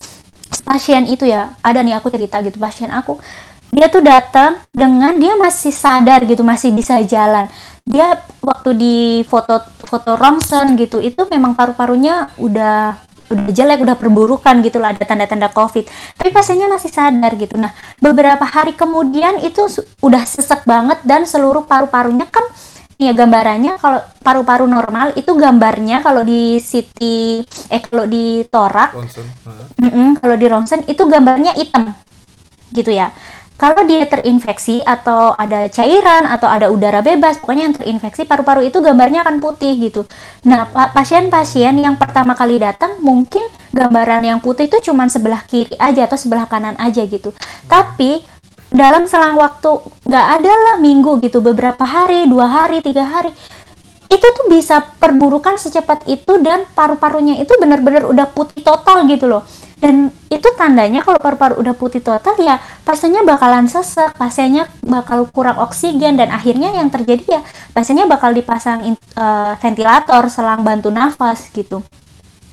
Pasien itu ya ada nih aku cerita gitu pasien aku dia tuh datang dengan dia masih sadar gitu masih bisa jalan. Dia waktu di foto foto ronsen gitu itu memang paru-parunya udah udah jelek udah perburukan gitu lah ada tanda-tanda covid. Tapi pasiennya masih sadar gitu. Nah beberapa hari kemudian itu udah sesek banget dan seluruh paru-parunya kan ya gambarannya kalau paru-paru normal itu gambarnya kalau di CT eh kalau di torak. Mm-mm, kalau di ronsen itu gambarnya hitam gitu ya kalau dia terinfeksi atau ada cairan atau ada udara bebas pokoknya yang terinfeksi paru-paru itu gambarnya akan putih gitu. Nah pa- pasien-pasien yang pertama kali datang mungkin gambaran yang putih itu cuma sebelah kiri aja atau sebelah kanan aja gitu. Tapi dalam selang waktu nggak ada lah minggu gitu beberapa hari dua hari tiga hari itu tuh bisa perburukan secepat itu dan paru-parunya itu benar-benar udah putih total gitu loh dan itu tandanya kalau paru-paru udah putih total ya pasiennya bakalan sesek pasiennya bakal kurang oksigen dan akhirnya yang terjadi ya pasiennya bakal dipasang eh, ventilator selang bantu nafas gitu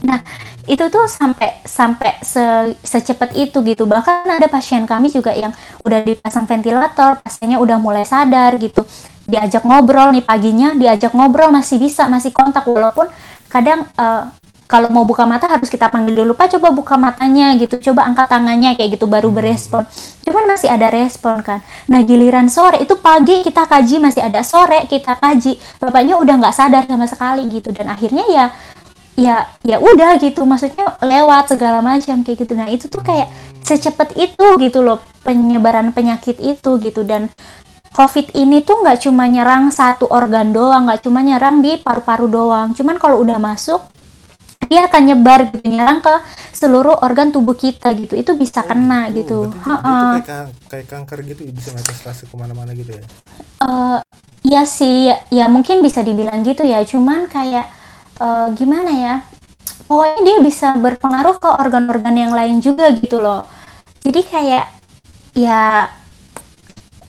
Nah, itu tuh sampai sampai se, secepat itu gitu. Bahkan ada pasien kami juga yang udah dipasang ventilator, pasiennya udah mulai sadar gitu. Diajak ngobrol nih paginya, diajak ngobrol masih bisa, masih kontak. Walaupun kadang eh, kalau mau buka mata harus kita panggil dulu, Pak coba buka matanya gitu, coba angkat tangannya kayak gitu baru berespon. Cuman masih ada respon kan. Nah giliran sore itu pagi kita kaji masih ada sore kita kaji, bapaknya udah nggak sadar sama sekali gitu. Dan akhirnya ya ya ya udah gitu. Maksudnya lewat segala macam kayak gitu. Nah itu tuh kayak secepat itu gitu loh penyebaran penyakit itu gitu. Dan covid ini tuh nggak cuma nyerang satu organ doang nggak cuma nyerang di paru-paru doang cuman kalau udah masuk dia akan nyebar gitu nyerang ke seluruh organ tubuh kita gitu itu bisa kena gitu Oh, dia- dia Ha-ha. tuh kayak, kan- kayak kanker gitu ya, bisa metastase ke mana-mana gitu ya Eh, Iya sih, ya, ya mungkin bisa dibilang gitu ya. Cuman kayak eh, gimana ya? Pokoknya dia bisa berpengaruh ke organ-organ yang lain juga gitu loh. Jadi kayak ya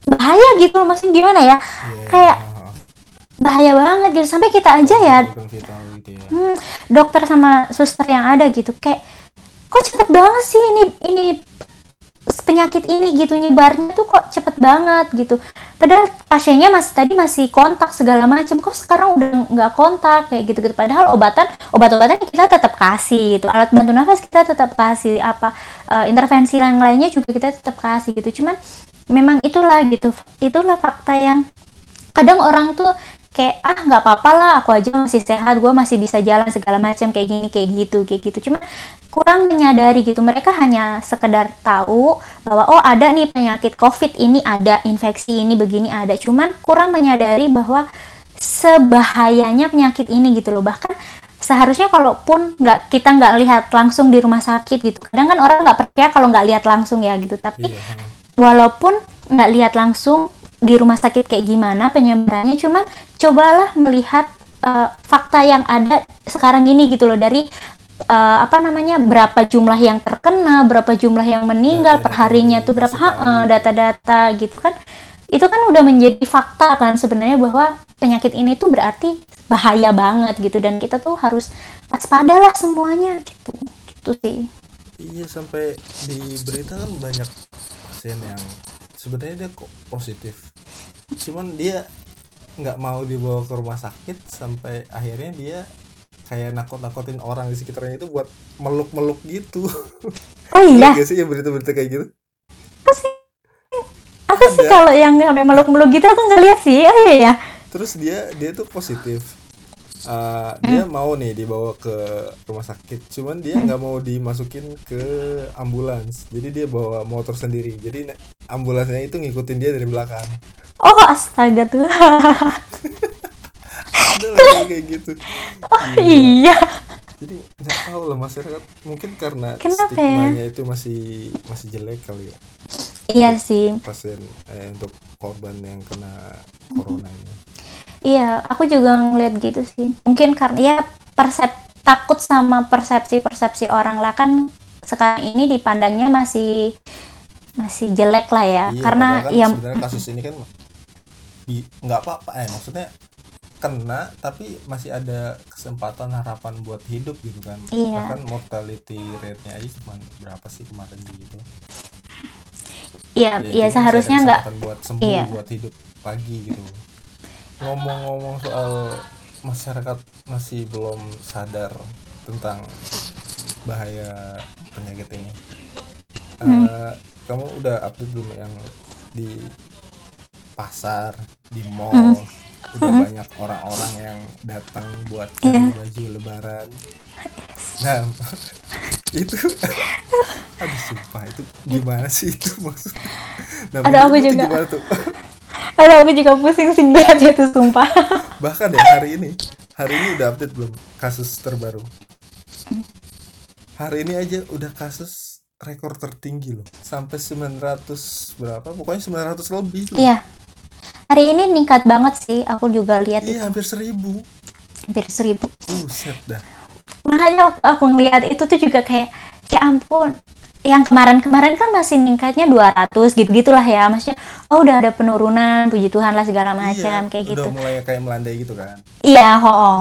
bahaya gitu loh. Maksudnya gimana ya? Iya, Kayak bahaya banget gitu. Sampai kita aja ya vital gitu ya hmm, dokter sama suster yang ada gitu kayak kok cepet banget sih ini ini penyakit ini gitu nyebarnya tuh kok cepet banget gitu padahal pasiennya masih tadi masih kontak segala macam kok sekarang udah nggak kontak kayak gitu gitu padahal obatan obat-obatan kita tetap kasih gitu alat bantu nafas kita tetap kasih apa uh, intervensi yang lainnya juga kita tetap kasih gitu cuman memang itulah gitu. Itulah fakta yang kadang orang tuh kayak ah nggak apa-apa lah aku aja masih sehat gue masih bisa jalan segala macam kayak gini kayak gitu kayak gitu. Cuma kurang menyadari gitu. Mereka hanya sekedar tahu bahwa oh ada nih penyakit covid ini ada infeksi ini begini ada. Cuman kurang menyadari bahwa sebahayanya penyakit ini gitu loh. Bahkan seharusnya kalaupun nggak kita nggak lihat langsung di rumah sakit gitu kadang kan orang nggak percaya kalau nggak lihat langsung ya gitu. Tapi iya. Walaupun nggak lihat langsung di rumah sakit kayak gimana penyebarannya cuman cobalah melihat uh, fakta yang ada sekarang ini gitu loh. Dari uh, apa namanya berapa jumlah yang terkena berapa jumlah yang meninggal perharinya tuh berapa data-data gitu kan. Itu kan udah menjadi fakta kan sebenarnya bahwa penyakit ini tuh berarti bahaya banget gitu. Dan kita tuh harus waspada lah semuanya gitu. Gitu sih. Iya sampai di berita kan banyak pasien yang sebenarnya dia kok positif. Cuman dia nggak mau dibawa ke rumah sakit sampai akhirnya dia kayak nakut-nakutin orang di sekitarnya itu buat meluk-meluk gitu. Oh iya. Gak sih ya berita-berita kayak gitu? Apa sih? Apa sih kalau yang sampai meluk-meluk gitu aku nggak lihat sih. Oh iya ya terus dia dia tuh positif uh, dia mau nih dibawa ke rumah sakit cuman dia nggak mau dimasukin ke ambulans. Jadi dia bawa motor sendiri. Jadi ambulansnya itu ngikutin dia dari belakang. Oh astaga tuh. Ada kayak gitu. Oh iya. jadi nggak tahu lah masyarakat. Mungkin karena Kenapa stigmanya ya? itu masih masih jelek kali ya. Iya sih. Pasien eh, untuk korban yang kena corona ini Iya, aku juga ngeliat gitu sih. Mungkin karena ya persep takut sama persepsi-persepsi orang lah kan sekarang ini dipandangnya masih masih jelek lah ya. Iya, karena kan ya sebenarnya kasus ini kan nggak apa-apa eh maksudnya kena tapi masih ada kesempatan harapan buat hidup gitu kan. Iya. Bahkan mortality rate-nya aja cuma berapa sih kemarin gitu. Iya, iya seharusnya nggak buat sembuh iya. buat hidup lagi gitu ngomong-ngomong soal masyarakat masih belum sadar tentang bahaya penyakit ini hmm. uh, kamu udah update belum yang di pasar di mall hmm. udah hmm. banyak orang-orang yang datang buat yeah. baju lebaran nah itu aduh sumpah itu gimana sih itu maksudnya nah, ada aku juga gimana tuh Aduh, aku juga pusing sih lihat itu sumpah. Bahkan ya hari ini, hari ini udah update belum kasus terbaru? Hari ini aja udah kasus rekor tertinggi loh, sampai 900 berapa? Pokoknya 900 lebih. Loh. Iya. Hari ini meningkat banget sih, aku juga lihat. Iya, itu. hampir seribu. Hampir seribu. set dah. Makanya aku ngeliat itu tuh juga kayak, ya ampun, yang kemarin-kemarin kan masih meningkatnya 200 gitu-gitulah ya. Maksudnya oh udah ada penurunan puji Tuhan lah segala iya, macam iya, kayak gitu. udah mulai kayak melandai gitu kan? Iya ho, -ho.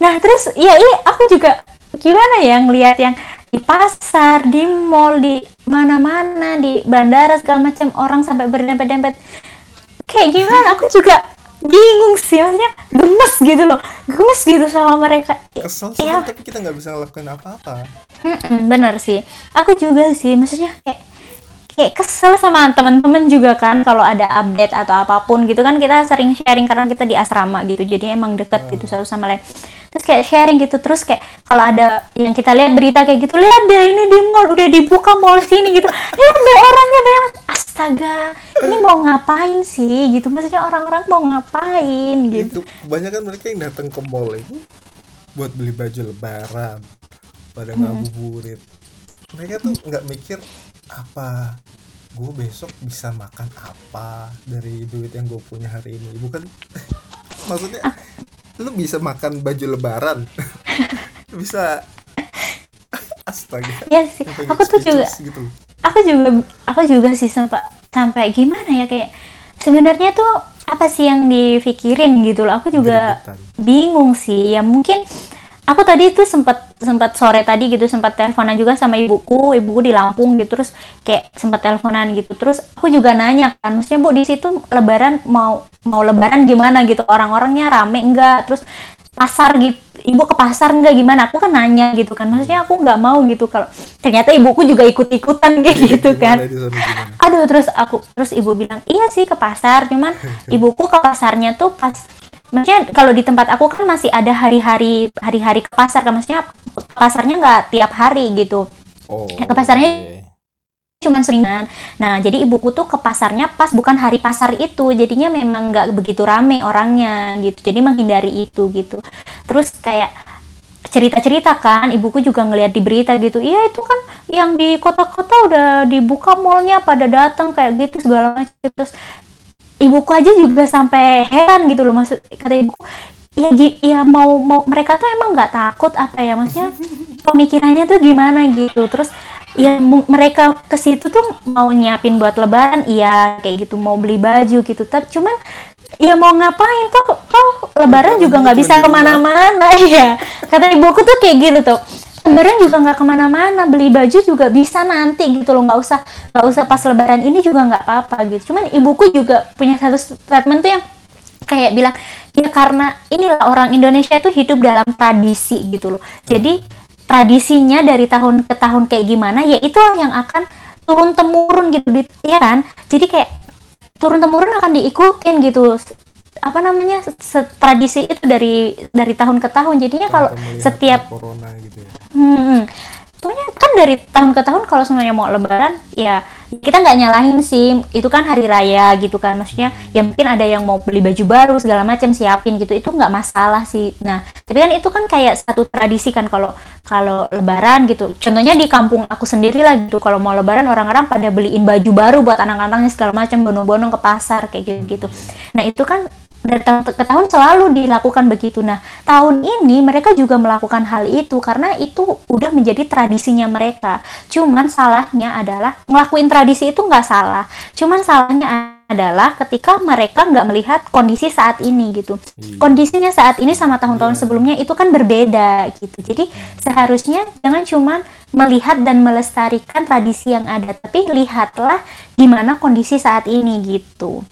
nah terus ya ini aku juga gimana ya ngelihat yang di pasar di mall di mana-mana di bandara segala macam orang sampai berdempet-dempet. Kayak gimana? Aku juga bingung sih maksudnya gemes gitu loh. Gemes gitu sama mereka. Kesel sih ya. tapi kita nggak bisa ngelakuin apa-apa. Bener sih. Aku juga sih maksudnya kayak kayak kesel sama teman-teman juga kan kalau ada update atau apa pun gitu kan kita sering sharing karena kita di asrama gitu jadi emang deket gitu satu sama lain. Terus kayak sharing gitu terus kayak kalau ada yang kita lihat berita kayak gitu lihat deh ini di mall udah dibuka mall sini gitu. Ya ada orangnya ada astaga ini mau ngapain sih? Gitu maksudnya orang-orang mau ngapain? Gitu itu banyak kan mereka yang datang ke mall itu buat beli baju lebaran pada ngabuburit. Mereka tuh nggak mikir apa? Gue besok bisa makan apa dari duit yang gue punya hari ini? Bukan. Maksudnya lu bisa makan baju lebaran? Bisa. Astaga. Ya sih. Aku tuh juga gitu. Aku juga aku juga sih sampai sampai gimana ya kayak sebenarnya tuh apa sih yang dipikirin gitu loh. Aku juga bingung sih. Ya mungkin aku tadi itu sempat sempat sore tadi gitu sempat teleponan juga sama ibuku. Ibuku di Lampung gitu terus kayak sempat teleponan gitu. Terus aku juga nanya kan maksudnya bu di situ lebaran mau mau lebaran gimana gitu? Orang-orangnya rame enggak? Terus pasar gitu ibu ke pasar enggak gimana? Aku kan nanya gitu kan. Maksudnya aku nggak mau gitu kalau ternyata ibuku juga ikut-ikutan kayak gitu kan. aduh terus aku terus ibu bilang iya sih ke pasar cuman ibuku ke pasarnya tuh pas maksudnya kalau di tempat aku kan masih ada hari-hari hari-hari ke pasar kan. Maksudnya pasarnya nggak tiap hari gitu. Oh, ke pasarnya oke. Cuman seringan. Nah jadi ibuku tuh ke pasarnya pas bukan hari pasar itu. Jadinya memang nggak begitu rame orangnya gitu. Jadi menghindari itu gitu. Terus kayak cerita-cerita kan ibuku juga ngelihat di berita gitu. Iya itu kan yang di kota-kota udah dibuka mallnya pada datang kayak gitu segala macam. Terus ibuku aja juga sampai heran gitu loh. Maksud kata ibuku ya ya mau mau mereka tuh emang nggak takut apa ya? Maksudnya pemikirannya tuh gimana gitu? Terus ya mereka ke situ tuh mau nyiapin buat lebaran iya kayak gitu mau beli baju gitu. Tapi cuman ya mau ngapain tuh toh lebaran juga nggak bisa ke mana-mana ya kata ibuku tuh kayak gitu tuh lebaran juga nggak ke mana-mana beli baju juga bisa nanti gitu loh. Nggak usah nggak usah pas lebaran ini juga nggak apa-apa gitu. Cuman ibuku juga punya satu statement tuh yang kayak bilang ya karena inilah orang Indonesia itu hidup dalam tradisi gitu loh. Jadi tradisinya dari tahun ke tahun kayak gimana ya itu yang akan turun temurun gitu di- ya kan? Jadi kayak turun temurun akan diikutin gitu. Apa namanya? Tradisi itu dari dari tahun ke tahun. Jadinya kalau setiap corona gitu ya. Hmm, pokoknya kan dari tahun ke tahun kalau semuanya mau lebaran ya kita nggak nyalahin sih. Itu kan hari raya gitu kan. Maksudnya ya mungkin ada yang mau beli baju baru segala macam siapin gitu. Itu nggak masalah sih. Nah tapi kan itu kan kayak satu tradisi kan kalau kalau lebaran gitu. Contohnya di kampung aku sendiri lah gitu. Kalau mau lebaran orang-orang pada beliin baju baru buat anak-anaknya segala macam bonong-bonong ke pasar kayak gitu gitu nah itu kan dari tahun ke tahun selalu dilakukan begitu. Nah, tahun ini mereka juga melakukan hal itu karena itu udah menjadi tradisinya mereka. Cuman salahnya adalah ngelakuin tradisi itu nggak salah. Cuman salahnya adalah ketika mereka nggak melihat kondisi saat ini gitu. Iya. Kondisinya saat ini sama tahun-tahun sebelumnya itu kan berbeda gitu. Jadi seharusnya jangan cuman melihat dan melestarikan tradisi yang ada, tapi lihatlah gimana kondisi saat ini gitu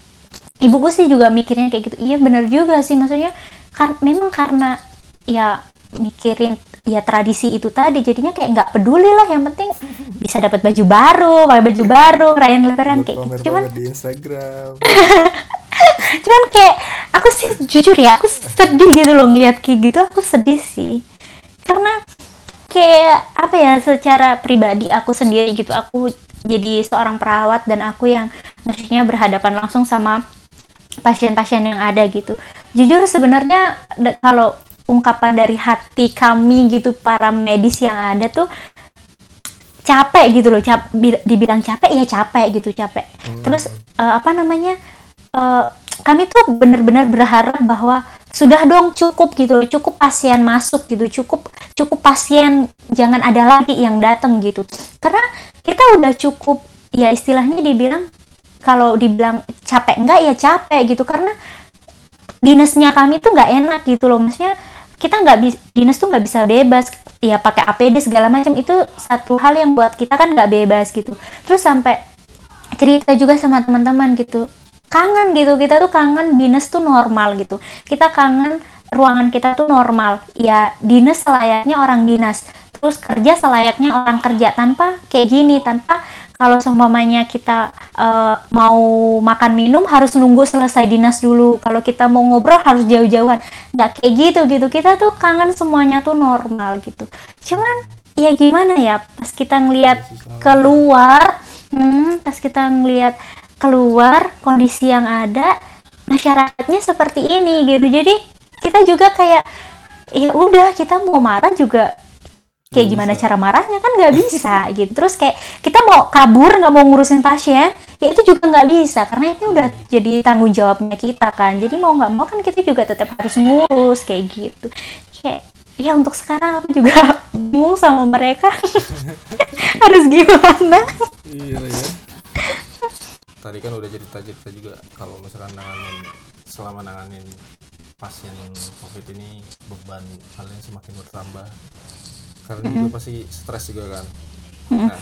ibuku sih juga mikirnya kayak gitu. Iya bener juga sih. Maksudnya kan memang karena ya mikirin ya tradisi itu tadi jadinya kayak nggak peduli lah. Yang penting bisa dapat baju baru pakai baju baru rayain lebaran kayak gitu. cuman di Instagram. Cuman kayak aku sih jujur ya aku sedih gitu loh ngeliat kayak gitu. Aku sedih sih. Karena kayak apa ya secara pribadi aku sendiri gitu aku jadi seorang perawat dan aku yang maksudnya berhadapan langsung sama pasien-pasien yang ada gitu. Jujur sebenarnya kalau ungkapan dari hati kami gitu para medis yang ada tuh capek gitu loh cap, bi- dibilang capek ya capek gitu capek. Terus eh, apa namanya eh, kami tuh benar-benar berharap bahwa sudah dong cukup gitu loh cukup pasien masuk gitu cukup cukup pasien jangan ada lagi yang datang gitu. Karena kita udah cukup ya istilahnya dibilang kalau dibilang capek enggak ya capek gitu. Karena dinasnya kami tuh nggak enak gitu loh. Maksudnya kita nggak bisa dinas tuh nggak bisa bebas. Ya pakai APD segala macam itu satu hal yang buat kita kan nggak bebas gitu. Terus sampai cerita juga sama teman-teman gitu. Kangen gitu kita tuh kangen dinas tuh normal gitu. Kita kangen ruangan kita tuh normal. Ya dinas selayaknya orang dinas. Terus kerja selayaknya orang kerja. Tanpa kayak gini tanpa kalau seumpamanya kita eh, mau makan minum harus nunggu selesai dinas dulu. Kalau kita mau ngobrol harus jauh-jauhan. Nggak kayak gitu gitu. Kita tuh kangen semuanya tuh normal gitu. Cuman ya gimana ya? Pas kita ngelihat keluar hmm, pas kita ngelihat keluar kondisi yang ada masyarakatnya seperti ini gitu. Jadi kita juga kayak ya udah kita mau marah juga kayak gimana cara marahnya? Kan nggak bisa gitu. Terus kayak kita mau kabur nggak mau ngurusin pasien ya itu juga nggak bisa. Karena itu udah jadi tanggung jawabnya kita kan. Jadi mau nggak mau kan kita juga tetap harus ngurus kayak gitu. Kayak ya untuk sekarang aku juga bingung sama mereka. Harus gimana? Iya ya tadi kan udah cerita cerita juga kalau misalkan nanganin selama nanganin pasien covid ini beban kalian semakin bertambah karena Mm-hmm. juga pasti stres juga kan. Nah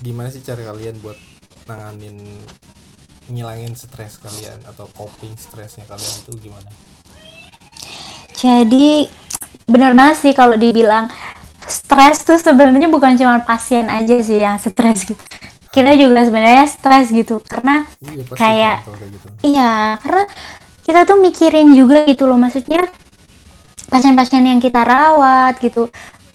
gimana sih cara kalian buat nanganin ngilangin stres kalian atau coping stresnya kalian itu gimana? Jadi benar banget sih kalau dibilang stres tuh sebenarnya bukan cuma pasien aja sih yang stres gitu. Kita juga sebenarnya stres gitu karena iya Kayak- kan kayak gitu. iya karena kita tuh mikirin juga gitu loh. Maksudnya pasien-pasien yang kita rawat gitu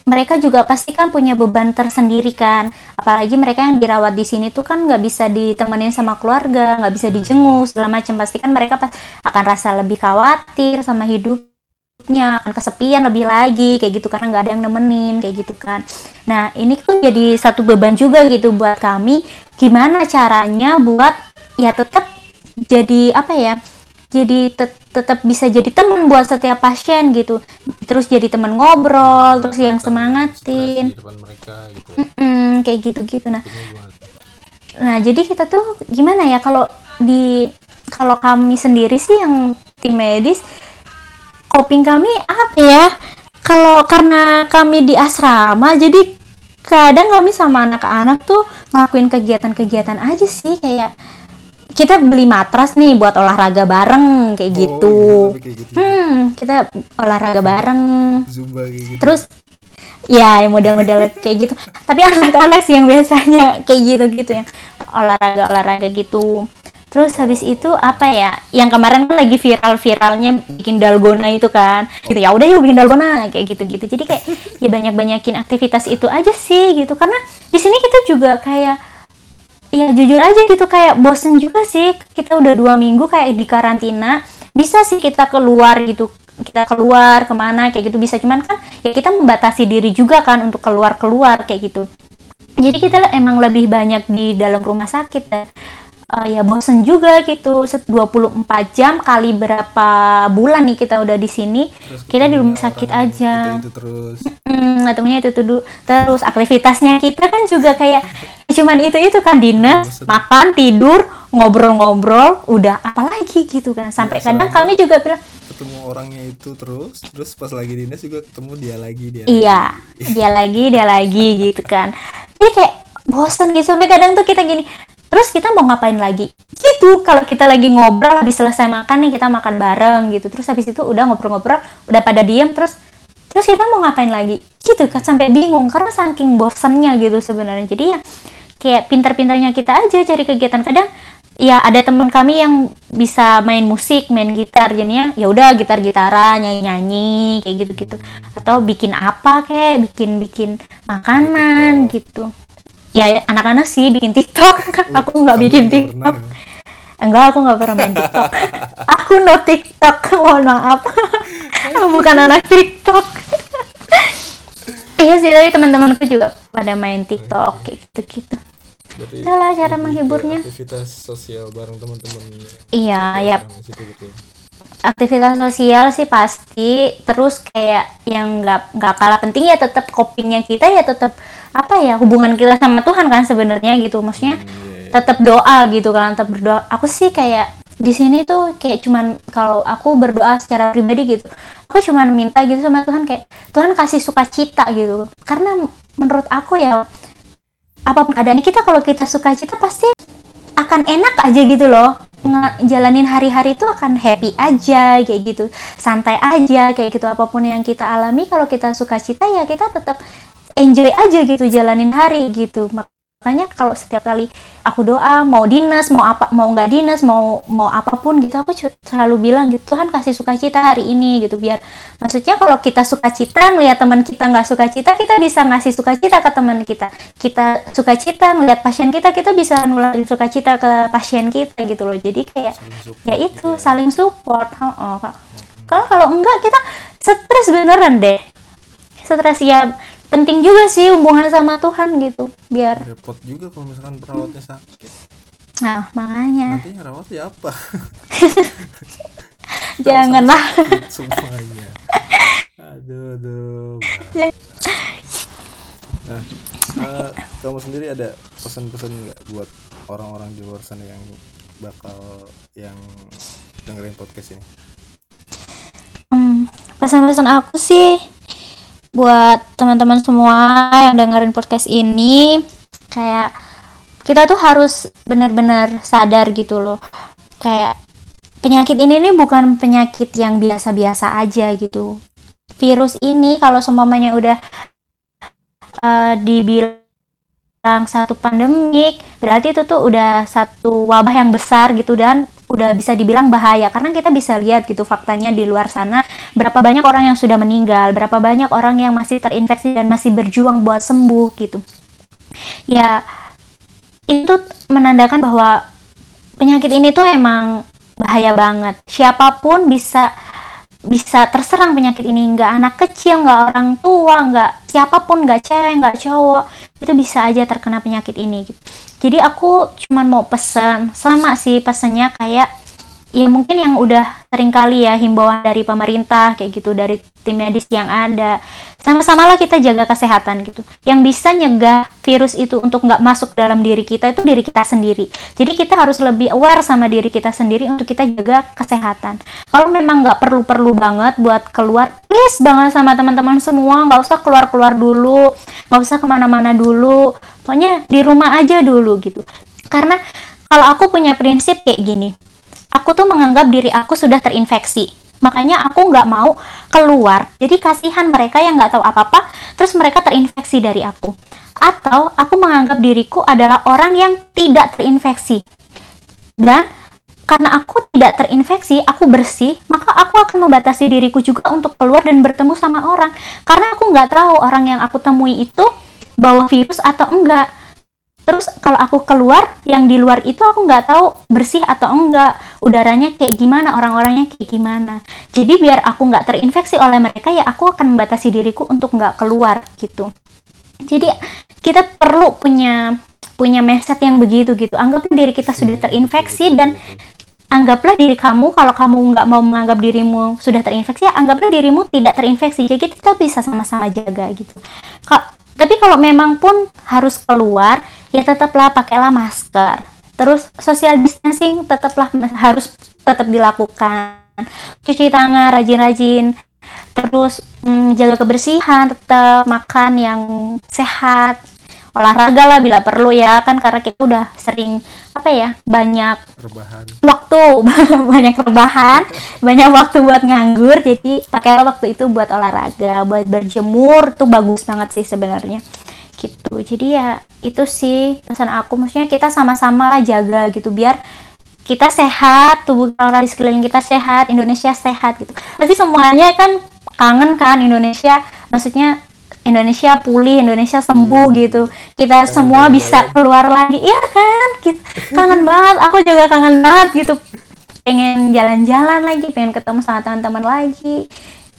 mereka juga pasti kan punya beban tersendiri kan. Apalagi mereka yang dirawat di sini tuh kan nggak bisa ditemenin sama keluarga nggak bisa dijenguk segala macam pasti kan mereka pas akan rasa lebih khawatir sama hidupnya akan kesepian lebih lagi kayak gitu. Karena nggak ada yang nemenin kayak gitu kan. Nah ini tuh jadi satu beban juga gitu buat kami. Gimana caranya buat ya tetap jadi apa ya jadi tet- tetap bisa jadi teman buat setiap pasien gitu terus jadi teman ngobrol terus yang semangatin mereka gitu Mm, kayak gitu-gitu nah Ini gimana tuh? Nah, jadi kita tuh gimana ya kalau di kalau kami sendiri sih yang tim medis coping kami apa ya? Kalau karena kami di asrama jadi kadang kami sama anak-anak tuh ngelakuin kegiatan-kegiatan aja sih kayak kita beli matras nih buat olahraga bareng kayak Oh, gitu. iya, sampai kayak gitu. Hmm, kita olahraga bareng. Zumba kayak gitu. Terus ya yang model-model kayak gitu. Tapi anak-anak sih yang biasanya kayak gitu-gitu yang olahraga-olahraga gitu. Terus habis itu apa ya? Yang kemarin kan lagi viral-viralnya bikin dalgona itu kan. Gitu ya udah yuk bikin dalgona kayak gitu-gitu. Jadi kayak ya banyak-banyakin aktivitas itu aja sih gitu. Karena di sini kita juga kayak ya jujur aja gitu kayak bosen juga sih. Kita udah dua minggu kayak di karantina. Bisa sih kita keluar gitu kita keluar ke mana kayak gitu bisa. Cuman kan ya kita membatasi diri juga kan untuk keluar keluar kayak gitu. Jadi kita emang lebih banyak di dalam rumah sakit dan eh, ya bosen juga gitu Set 24 jam kali berapa bulan nih kita udah di sini Terus kita di rumah sakit orang aja itu, itu terus Hmm, itu tuh. Terus aktivitasnya kita kan juga kayak cuman itu itu kan dinas, makan, tidur, ngobrol-ngobrol, udah apalagi gitu kan. Sampai Ya, kadang kami juga bilang, ketemu orangnya itu terus terus pas lagi dinas juga ketemu dia lagi dia iya, lagi. dia lagi, dia lagi gitu kan. Jadi kayak bosan gitu sampai kadang tuh kita gini, terus kita mau ngapain lagi? Gitu kalau kita lagi ngobrol habis selesai makan nih kita makan bareng gitu. Terus habis itu udah ngobrol-ngobrol, udah pada diem terus terus kita mau ngapain lagi? Gitu kan sampai bingung karena saking bosannya gitu sebenarnya. Jadi ya kayak pintar-pintarnya kita aja cari kegiatan kadang ya ada teman kami yang bisa main musik main gitar jadinya ya udah gitar gitaran nyanyi nyanyi kayak gitu gitu atau bikin apa kayak bikin bikin makanan gitu ya anak-anak sih bikin tiktok. Aku nggak bikin tiktok. Ya? enggak aku nggak pernah main tiktok. Aku no tiktok mohon maaf. Bukan anak tiktok. Iya sih tapi teman-temanku juga pada main tiktok kayak gitu gitu Berarti Itulah cara menghiburnya. aktivitas sosial bareng teman-teman iya ya gitu aktivitas sosial sih pasti. Terus kayak yang nggak nggak kalah penting ya tetap copingnya kita ya tetap apa ya hubungan kita sama Tuhan kan sebenarnya gitu. Maksudnya Iya, iya. tetap doa gitu kan tetap berdoa. Aku sih kayak di sini tuh kayak cuman kalau aku berdoa secara pribadi gitu aku cuman minta gitu sama Tuhan kayak Tuhan kasih sukacita gitu. Karena menurut aku ya apa pun keadaannya kita kalau kita sukacita pasti akan enak aja gitu loh. Ngejalanin hari-hari itu akan happy aja kayak gitu. Santai aja kayak gitu. Apa pun yang kita alami kalau kita sukacita ya kita tetap enjoy aja gitu jalanin hari gitu. Makanya kalau setiap kali aku doa mau dinas mau apa mau nggak dinas mau mau apa pun gitu aku selalu bilang gitu Tuhan kasih sukacita hari ini gitu. Biar maksudnya kalau kita sukacita ngeliat teman kita nggak sukacita kita bisa ngasih sukacita ke teman kita. Kita sukacita ngeliat pasien kita kita bisa nularin sukacita ke pasien kita gitu loh. Jadi kayak ya itu saling support. Oh, oh. kalau kalau enggak kita stres beneran deh. Stres ya penting juga sih hubungan sama Tuhan gitu biar repot juga kalau misalkan perawatnya sakit. Nah makanya. Nanti yang rawat ya apa? Janganlah. Semuanya. Aduh aduh nah eh, kamu sendiri ada pesan-pesan nggak buat orang-orang di luar sana yang bakal yang dengerin podcast ini? Pesan-pesan aku sih buat teman-teman semua yang dengerin podcast ini kayak kita tuh harus benar-benar sadar gitu loh. Kayak penyakit ini nih bukan penyakit yang biasa-biasa aja gitu. Virus ini kalau semuanya udah uh, dibilang satu pandemik berarti itu tuh udah satu wabah yang besar gitu dan udah bisa dibilang bahaya. Karena kita bisa lihat gitu faktanya di luar sana berapa banyak orang yang sudah meninggal berapa banyak orang yang masih terinfeksi dan masih berjuang buat sembuh gitu. Ya itu menandakan bahwa penyakit ini tuh emang bahaya banget. Siapa pun bisa bisa terserang penyakit ini. Nggak anak kecil nggak orang tua nggak siapa pun nggak cewek nggak cowok. Itu bisa aja terkena penyakit ini gitu. jadi aku cuma mau pesan sama sih pesannya kayak ya mungkin yang udah sering kali ya himbauan dari pemerintah kayak gitu dari tim medis yang ada. Sama-sama lah kita jaga kesehatan gitu. Yang bisa nyegah virus itu untuk nggak masuk dalam diri kita itu diri kita sendiri. Jadi kita harus lebih aware sama diri kita sendiri untuk kita jaga kesehatan. Kalau memang nggak perlu-perlu banget buat keluar please banget sama teman-teman semua. Nggak usah keluar-keluar dulu nggak usah ke mana-mana dulu. Pokoknya di rumah aja dulu gitu. Karena kalau aku punya prinsip kayak gini aku tuh menganggap diri aku sudah terinfeksi. Makanya aku nggak mau keluar. Jadi kasihan mereka yang nggak tahu apa-apa, terus mereka terinfeksi dari aku. Atau aku menganggap diriku adalah orang yang tidak terinfeksi. Dan karena aku tidak terinfeksi, aku bersih, maka aku akan membatasi diriku juga untuk keluar dan bertemu sama orang. Karena aku nggak tahu orang yang aku temui itu bawa virus atau enggak terus kalau aku keluar yang di luar itu aku nggak tahu bersih atau enggak udaranya kayak gimana orang-orangnya kayak gimana. Jadi biar aku nggak terinfeksi oleh mereka ya aku akan membatasi diriku untuk nggak keluar gitu. Jadi kita perlu punya punya mindset yang begitu gitu. Anggaplah diri kita sudah terinfeksi dan anggaplah diri kamu kalau kamu nggak mau menganggap dirimu sudah terinfeksi ya anggaplah dirimu tidak terinfeksi. Jadi kita bisa sama-sama jaga gitu. Tapi kalau memang pun harus keluar ya tetaplah pakailah masker terus social distancing tetaplah harus tetap dilakukan. Cuci tangan rajin-rajin. Terus hmm, jaga kebersihan tetap makan yang sehat. Olahraga lah bila perlu ya kan karena kita udah sering apa ya banyak rebahan. waktu banyak rebahan banyak waktu buat nganggur. Jadi pakailah waktu itu buat olahraga buat berjemur tuh bagus banget sih sebenarnya gitu. Jadi ya itu sih pesan aku. Maksudnya kita sama-sama jaga gitu biar kita sehat tubuh orang di sekeliling kita sehat Indonesia sehat gitu. Tapi semuanya kan kangen kan Indonesia. Maksudnya Indonesia pulih Indonesia sembuh hmm. gitu. Kita semua bisa keluar lagi. Iya kan? Kita kangen banget. Aku juga kangen banget gitu. Pengen jalan-jalan lagi pengen ketemu sama teman-teman lagi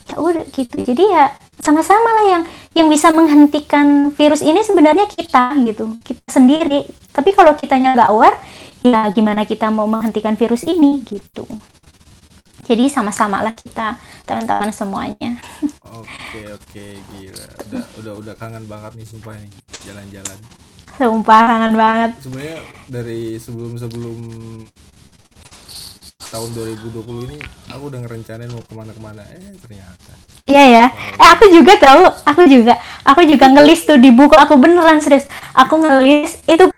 ya udah gitu. Jadi ya sama-sama lah yang yang bisa menghentikan virus ini sebenarnya kita gitu. Kita sendiri. Tapi kalau kitanya nggak aware ya gimana kita mau menghentikan virus ini gitu. Jadi sama-sama lah kita teman-teman semuanya. Oke oke gila. Udah udah udah kangen banget nih sumpah nih jalan-jalan. Sumpah kangen banget. Sebenarnya dari sebelum sebelum tahun 2020 ini aku udah ngerencanain mau ke mana-kemana eh ternyata. Iya ya. Eh aku juga tahu. Aku juga. Aku juga ngelis tuh di buku aku beneran serius. Aku ngelis itu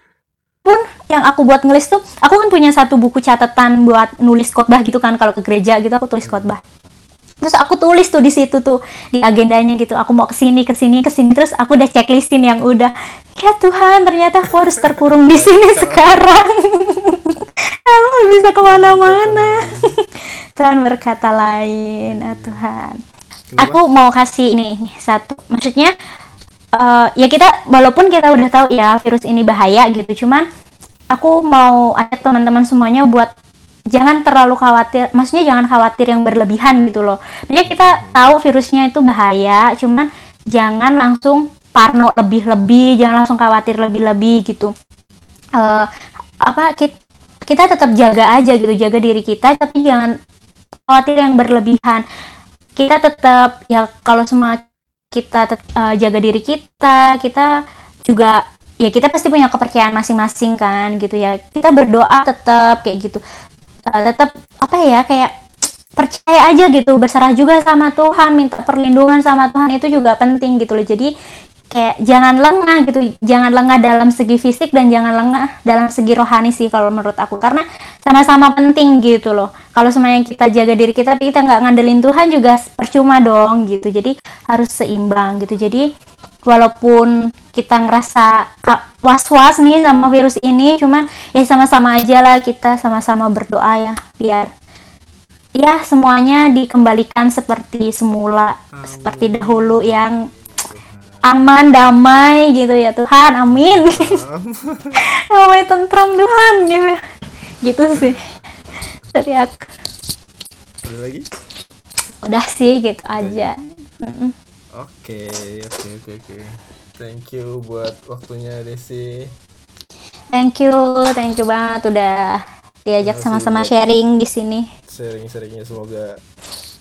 pun yang aku buat ngelis tuh aku kan punya satu buku catatan buat nulis khotbah gitu kan kalau ke gereja gitu aku tulis khotbah terus aku tulis tuh di situ tuh di agendanya gitu. Aku mau ke sini ke sini ke sini. Terus aku udah checklistin yang udah ya Tuhan ternyata aku harus terkurung di sini sekarang. Aku bisa ke mana-mana. Tuhan berkata lain. Ah, Tuhan. Aku mau kasih ini satu. Maksudnya uh, ya kita walaupun kita udah tahu ya virus ini bahaya gitu cuman aku mau ajak teman-teman semuanya buat jangan terlalu khawatir maksudnya jangan khawatir yang berlebihan gitu loh. Jadi kita tahu virusnya itu bahaya cuman jangan langsung parno lebih-lebih jangan langsung khawatir lebih-lebih gitu. Uh, apa kita, kita tetap jaga aja gitu jaga diri kita tapi jangan khawatir yang berlebihan. Kita tetap ya kalau semua kita uh, jaga diri kita kita juga ya kita pasti punya kepercayaan masing-masing kan gitu ya. Kita berdoa tetap kayak gitu uh, tetap apa ya kayak percaya aja gitu berserah juga sama Tuhan minta perlindungan sama Tuhan itu juga penting gitu loh. Jadi kayak jangan lengah gitu jangan lengah dalam segi fisik dan jangan lengah dalam segi rohani sih kalau menurut aku. Karena sama-sama penting gitu loh. Kalau semuanya kita jaga diri kita tapi kita nggak ngandelin Tuhan juga percuma dong gitu. Jadi harus seimbang gitu. Jadi walaupun kita ngerasa was-was nih sama virus ini cuman ya sama-sama aja lah kita sama-sama berdoa ya biar ya semuanya dikembalikan seperti semula Amin. seperti dahulu yang aman damai gitu ya Tuhan amin. Damai tentram Tuhan gitu. Gitu sih. Dari aku ada lagi? Udah sih gitu aja oke oke oke oke thank you buat waktunya Desi thank you thank you banget udah diajak sama-sama sharing di sini sharing-sharingnya semoga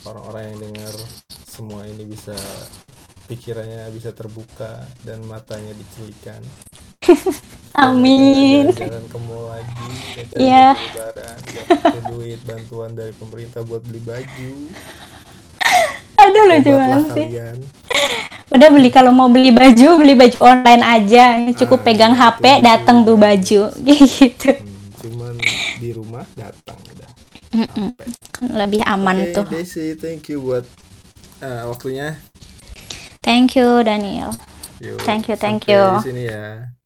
orang-orang yang dengar semua ini bisa pikirannya bisa terbuka dan matanya dicelikan Amin. Jangan ke mall lagi, Iya. Yeah. duit bantuan dari pemerintah buat beli baju. Aduh lucu banget sih. Udah beli kalau mau beli baju, beli baju online aja. Cukup ah, pegang itu, HP, datang tuh baju. gitu. Hmm, cuman di rumah datang udah. Lebih aman okay, tuh. Desi, thank you buat uh, waktunya. Thank you Daniel. Yuk, thank you, thank you. Di sini ya.